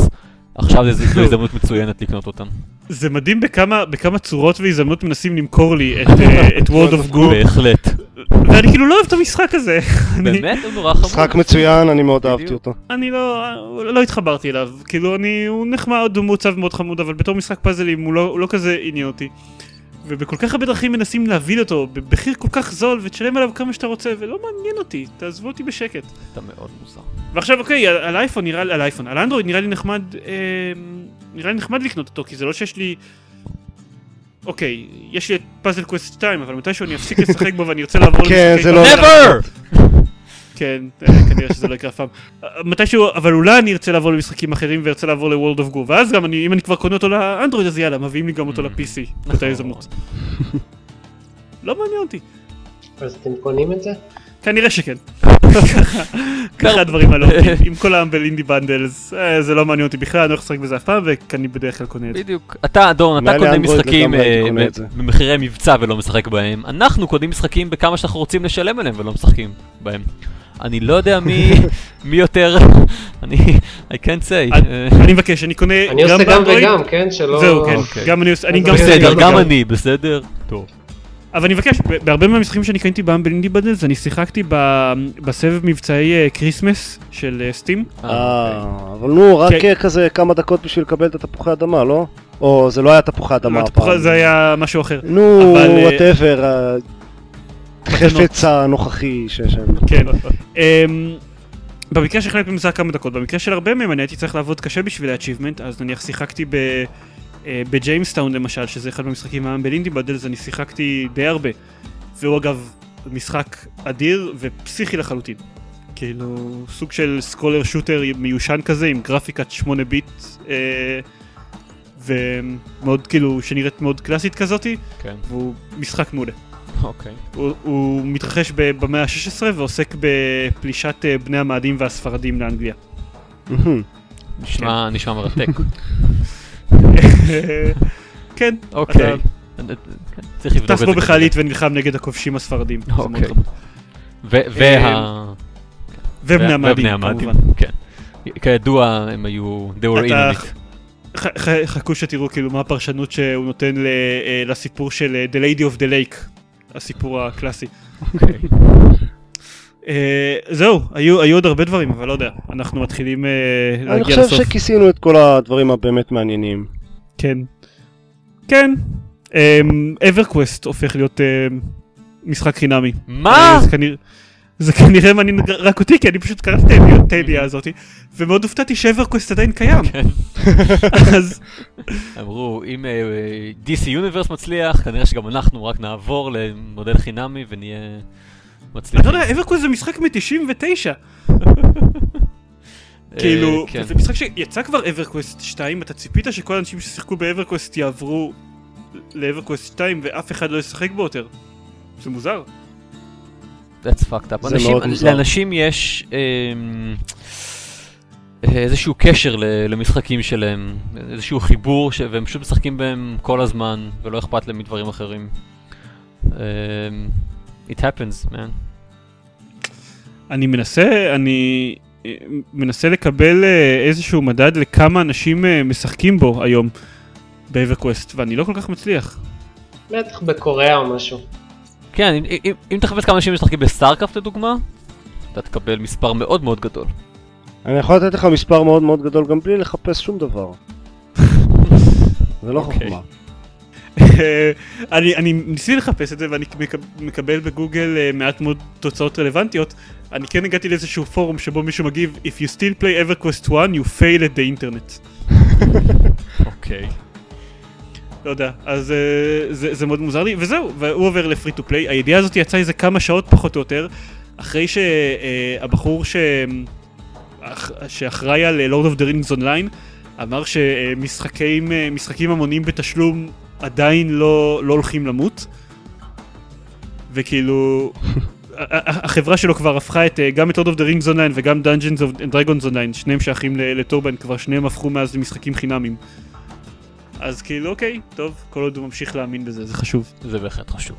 עכשיו זו הזדמנות מצוינת לקנות אותם. זה מדהים בכמה, בכמה צורות והזדמנות מנסים למכור לי את, uh, את World of Goo. בהחלט. ואני כאילו לא אוהב את המשחק הזה. באמת? הוא נורא חמור. משחק מצוין, אני מאוד אהבתי אותו. אני לא, לא התחברתי אליו. כאילו, אני, הוא נחמד, הוא מוצב מאוד חמוד, אבל בתור משחק פאזלים הוא לא, הוא לא כזה עניין אותי. ובכל כך הרבה דרכים מנסים להביא אותו במחיר כל כך זול ותשלם עליו כמה שאתה רוצה ולא מעניין אותי, תעזבו אותי בשקט. אתה מאוד מוזר. ועכשיו אוקיי, על, על אייפון נראה לי, על אייפון, על אנדרואיד נראה לי נחמד, אה, נראה לי נחמד לקנות אותו כי זה לא שיש לי... אוקיי, יש לי את פאזל קווסט 2 אבל מתישהו אני אפסיק לשחק בו ואני ארצה לעבור כן, זה לא... never! כן, אה, כנראה שזה לא יקרה אף פעם. אה, מתישהו, אבל אולי אני ארצה לעבור למשחקים אחרים וארצה לעבור ל-World of Go, ואז גם אני, אם אני כבר קונה אותו לאנדרואיד אז יאללה, מביאים לי גם אותו mm. ל-PC, באותה נכון. הזדמנות. לא מעניין אותי. אז אתם קונים את זה? כנראה שכן. ככה הדברים האלה, עם כל ה Humble Indie Bundles, אה, זה לא מעניין אותי בכלל, אני לא לשחק בזה אף פעם, ואני בדרך כלל קונה את זה. בדיוק. אתה, דורון, אתה קונה משחקים במחירי מבצע ולא משחק בהם. אנחנו קונים משחקים בכמה שאנחנו רוצים לשלם עליהם ולא משחקים בהם. אני לא יודע מי, מי יותר, אני, I can't say. אני מבקש, אני קונה גם באנדרואיד. אני עושה גם וגם, כן? שלא... זהו, כן. אוקיי. גם אני עושה, אני גם בסדר, גם אני, בסדר? טוב. אבל אני מבקש, בהרבה מהמשחקים שאני קניתי ב Humble Indie Bundles, אני שיחקתי בסבב מבצעי כריסמס אה, של Steam. אה, אה, אוקיי. אבל נו, רק כן. כזה כמה דקות בשביל לקבל את התפוחי אדמה, לא? או זה לא היה תפוחי אדמה לא, הפעם. זה היה משהו אחר. נו, whatever. החפץ הנוכחי שיש שם. כן. אמ, במקרה של חלק ממשחק כמה דקות, במקרה של הרבה מהם אני הייתי צריך לעבוד קשה בשביל ה-achievement, אז נניח שיחקתי ב... אה, ב-Jamestown למשל, שזה אחד מהמשחקים ה-Humble Indie Bundles, אני שיחקתי די הרבה. והוא אגב משחק אדיר ופסיכי לחלוטין. כאילו, סוג של scroller shooter מיושן כזה, עם גרפיקת 8 ביט, אה, ומאוד כאילו, שנראית מאוד קלאסית כזאתי, כן. והוא משחק מעולה. אוקיי. הוא, הוא מתרחש במאה ה-16 ועוסק בפלישת אה, בני המאדים והספרדים לאנגליה. נשמע, נשמע מרתק. כן. אוקיי. צריך לבדוק את זה. טס בו בחללית ונלחם נגד הכובשים הספרדים. אוקיי. וה... אה, ובני המאדים, כמובן. כן. כידוע, הם היו... They were in it. חכו שתראו כאילו מה הפרשנות שהוא נותן אה, לסיפור של The Lady of the Lake, הסיפור הקלאסי. אוקיי. זהו, היו עוד הרבה דברים, אבל לא יודע, אנחנו מתחילים להגיע לסוף. אני חושב שכיסינו את כל הדברים הבאמת מעניינים. כן. כן. EverQuest הופך להיות משחק חינמי. מה? זה כנראה מעניין רק אותי, כי אני פשוט קראתי את הידיעה הזאתי, ומאוד הופתעתי ש-EverQuest עדיין קיים. כן. אז... אמרו, אם DC Universe מצליח, כנראה שגם אנחנו רק נעבור למודל חינמי ונהיה מצליחים. לא יודע, אברקווסט זה משחק מ-99. כאילו, כן. זה משחק שיצא כבר EverQuest 2, אתה ציפית שכל האנשים ששיחקו ב-EverQuest יעברו ל-EverQuest 2 ואף אחד לא ישחק בו יותר. זה מוזר. That's fucked up. אנשים. לאנשים יש אמ, איזשהו קשר ל- למשחקים שלהם, איזשהו חיבור, ש... והם פשוט משחקים בהם כל הזמן, ולא אכפת להם מדברים אחרים. אמ, it happens, man. אני מנסה, אני אה, מנסה לקבל אה, איזשהו מדד לכמה אנשים אה, משחקים בו היום ב-EverQuest, ואני לא כל כך מצליח. בטח בקוריאה או משהו. כן, אם, אם, אם תחפש כמה אנשים משחקים ב-StarCraft לדוגמה, אתה תקבל מספר מאוד מאוד גדול. אני יכול לתת לך מספר מאוד מאוד גדול גם בלי לחפש שום דבר. זה לא אוקיי. חוכמה. אני, אני ניסיתי לחפש את זה ואני מקב- מקבל בגוגל אה, מעט מאוד תוצאות רלוונטיות. אני כן הגעתי לאיזשהו פורום שבו מישהו מגיב If you still play EverQuest 1 you fail at the internet. אוקיי. לא יודע, אז אה, זה, זה מאוד מוזר לי, וזהו, והוא עובר לפרי טו פליי. הידיעה הזאת יצאה איזה כמה שעות פחות או יותר, אחרי שהבחור ש... אח- שאחראי על Lord of the Rings Online, אמר שמשחקים אה, משחקים המוניים בתשלום עדיין לא, לא הולכים למות. וכאילו, החברה שלו כבר הפכה את, אה, גם את Lord of the Rings Online וגם Dungeons of Dragons Online, שניהם שייכים ל- ל-Turbine, כבר שניהם הפכו מאז למשחקים חינמים. אז כאילו אוקיי, טוב, כל עוד הוא ממשיך להאמין בזה, זה חשוב. זה בהחלט חשוב.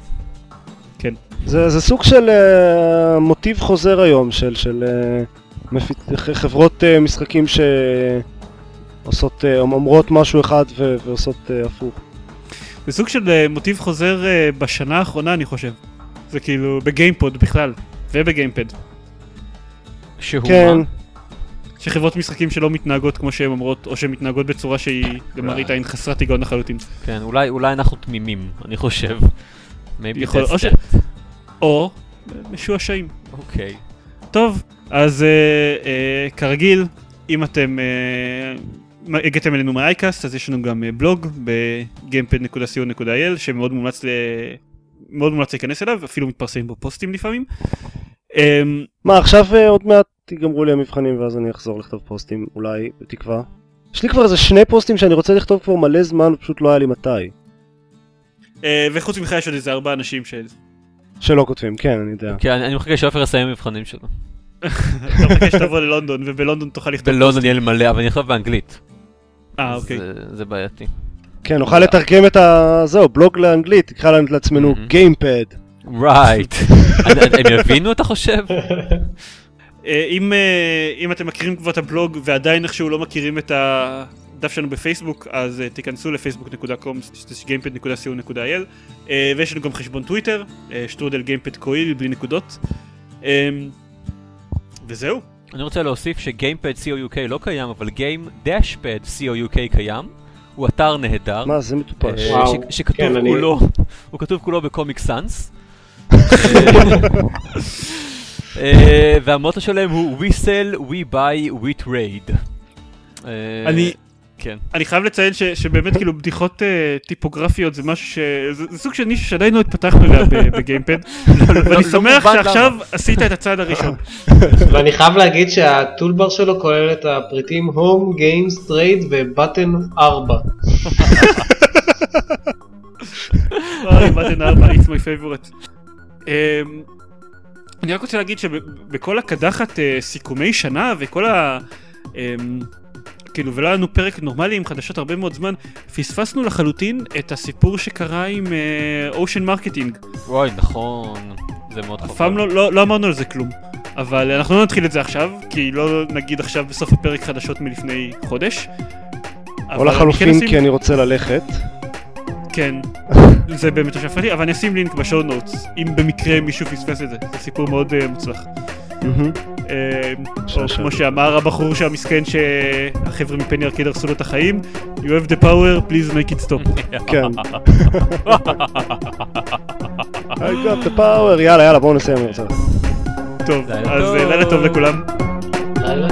כן. זה, זה סוג של uh, מוטיב חוזר היום של, של uh, מפיץ, ח- חברות uh, משחקים שעושות, uh, אומרות משהו אחד ו- ועושות uh, הפוך. זה סוג של אה, מוטיב חוזר אה, בשנה האחרונה אני חושב. זה כאילו בגיימפוד בכלל, ובגיימפד. שהוא כן, מה? שחברות משחקים שלא מתנהגות כמו שהן אומרות, או שהן מתנהגות בצורה שהיא למראית עין חסרת היגיון לחלוטין. כן, אולי, אולי אנחנו תמימים, אני חושב. maybe יכול- או ש-. או משועשעים. אוקיי. טוב, אז אה, אה, כרגיל, אם אתם אה, מה- הגעתם אלינו מהאייקאסט, אז יש לנו גם אה, בלוג ב-gamepad.co.il שמאוד מומלץ, ל... מאוד מומלץ להיכנס אליו, אפילו מתפרסמים בו פוסטים לפעמים. אה, מה עכשיו uh, עוד מעט ייגמרו לי המבחנים ואז אני אחזור לכתוב פוסטים, אולי, בתקווה. יש לי כבר איזה שני פוסטים שאני רוצה לכתוב כבר מלא זמן, פשוט לא היה לי מתי. אה, וחוץ ממך יש עוד איזה ארבעה אנשים ש... שלא כותבים, כן, אני יודע. כן, אני אני מחכה שעופר יסיים מבחנים שלו. אתה מחכה שתבוא ללונדון, ובלונדון תוכל לכתוב בלונדון יהיה לי מלא, אבל אני אכתוב באנגלית. אה, אוקיי. אה, זה בעייתי. כן, נוכל לתרגם את ה... זהו, בלוג לאנגלית, תקרא לנו לעצמנו. גיימפד. רייט. הם יבינו אתה חושב? אה, אם, אה, אם אתם מכירים כבר את הבלוג ועדיין איכשהו לא מכירים את הדף שלנו בפייסבוק, אז תיכנסו לפייסבוק.com/gamepad.co.il ויש לנו גם חשבון טוויטר, שטרודל גיימפד קויל בלי נקודות. אה, וזהו. אני רוצה להוסיף שגיימפד co.uk לא קיים, אבל גיים דשפד co.uk קיים. הוא אתר נהדר. מה, זה מטופש. אה, שכתוב כן, כולו, הוא כתוב כולו בקומיק סאנס. אה, והמוטו שלהם הוא We sell, we buy, we trade. אה, אני, כן. אני חייב לציין ש, שבאמת כאילו בדיחות אה, טיפוגרפיות זה משהו ש... זה, זה סוג של נישה שעדיין לא התפתחנו אליה בגיימפד. ואני לא שמח שעכשיו. עשית את הצעד הראשון. ואני חייב להגיד שהטולבר שלו כולל את הפריטים Home, Games, Trade ובטן 4. וואי, button 4, it's my favorite. אמ, אני רק רוצה להגיד שבכל הקדחת אה, סיכומי שנה וכל ה... כאילו, ולא היה לנו פרק נורמלי עם חדשות הרבה מאוד זמן, פספסנו לחלוטין את הסיפור שקרה עם Ocean Marketing. וואי, נכון. זה מאוד אף חבל. פעם לא, לא, לא אמרנו על זה כלום. אבל אנחנו לא נתחיל את זה עכשיו, כי לא נגיד עכשיו בסוף הפרק חדשות מלפני חודש. או אני לחלופין כן אשים- כי אני רוצה ללכת. כן, זה באמת מה לי, אבל אני אשים לינק בשואו נוטס, אם במקרה מישהו פספס את זה, זה סיפור מאוד uh, מוצלח. מהמם. אה, או שעשע. כמו שאמר הבחור שהמסכן שהחבר'ה מפני ארקיד הרסו לו את החיים, You have the power, please make it stop. כן. I got the power, יאללה יאללה בואו נסיים. טוב, אז אה. לילה טוב לכולם. לילה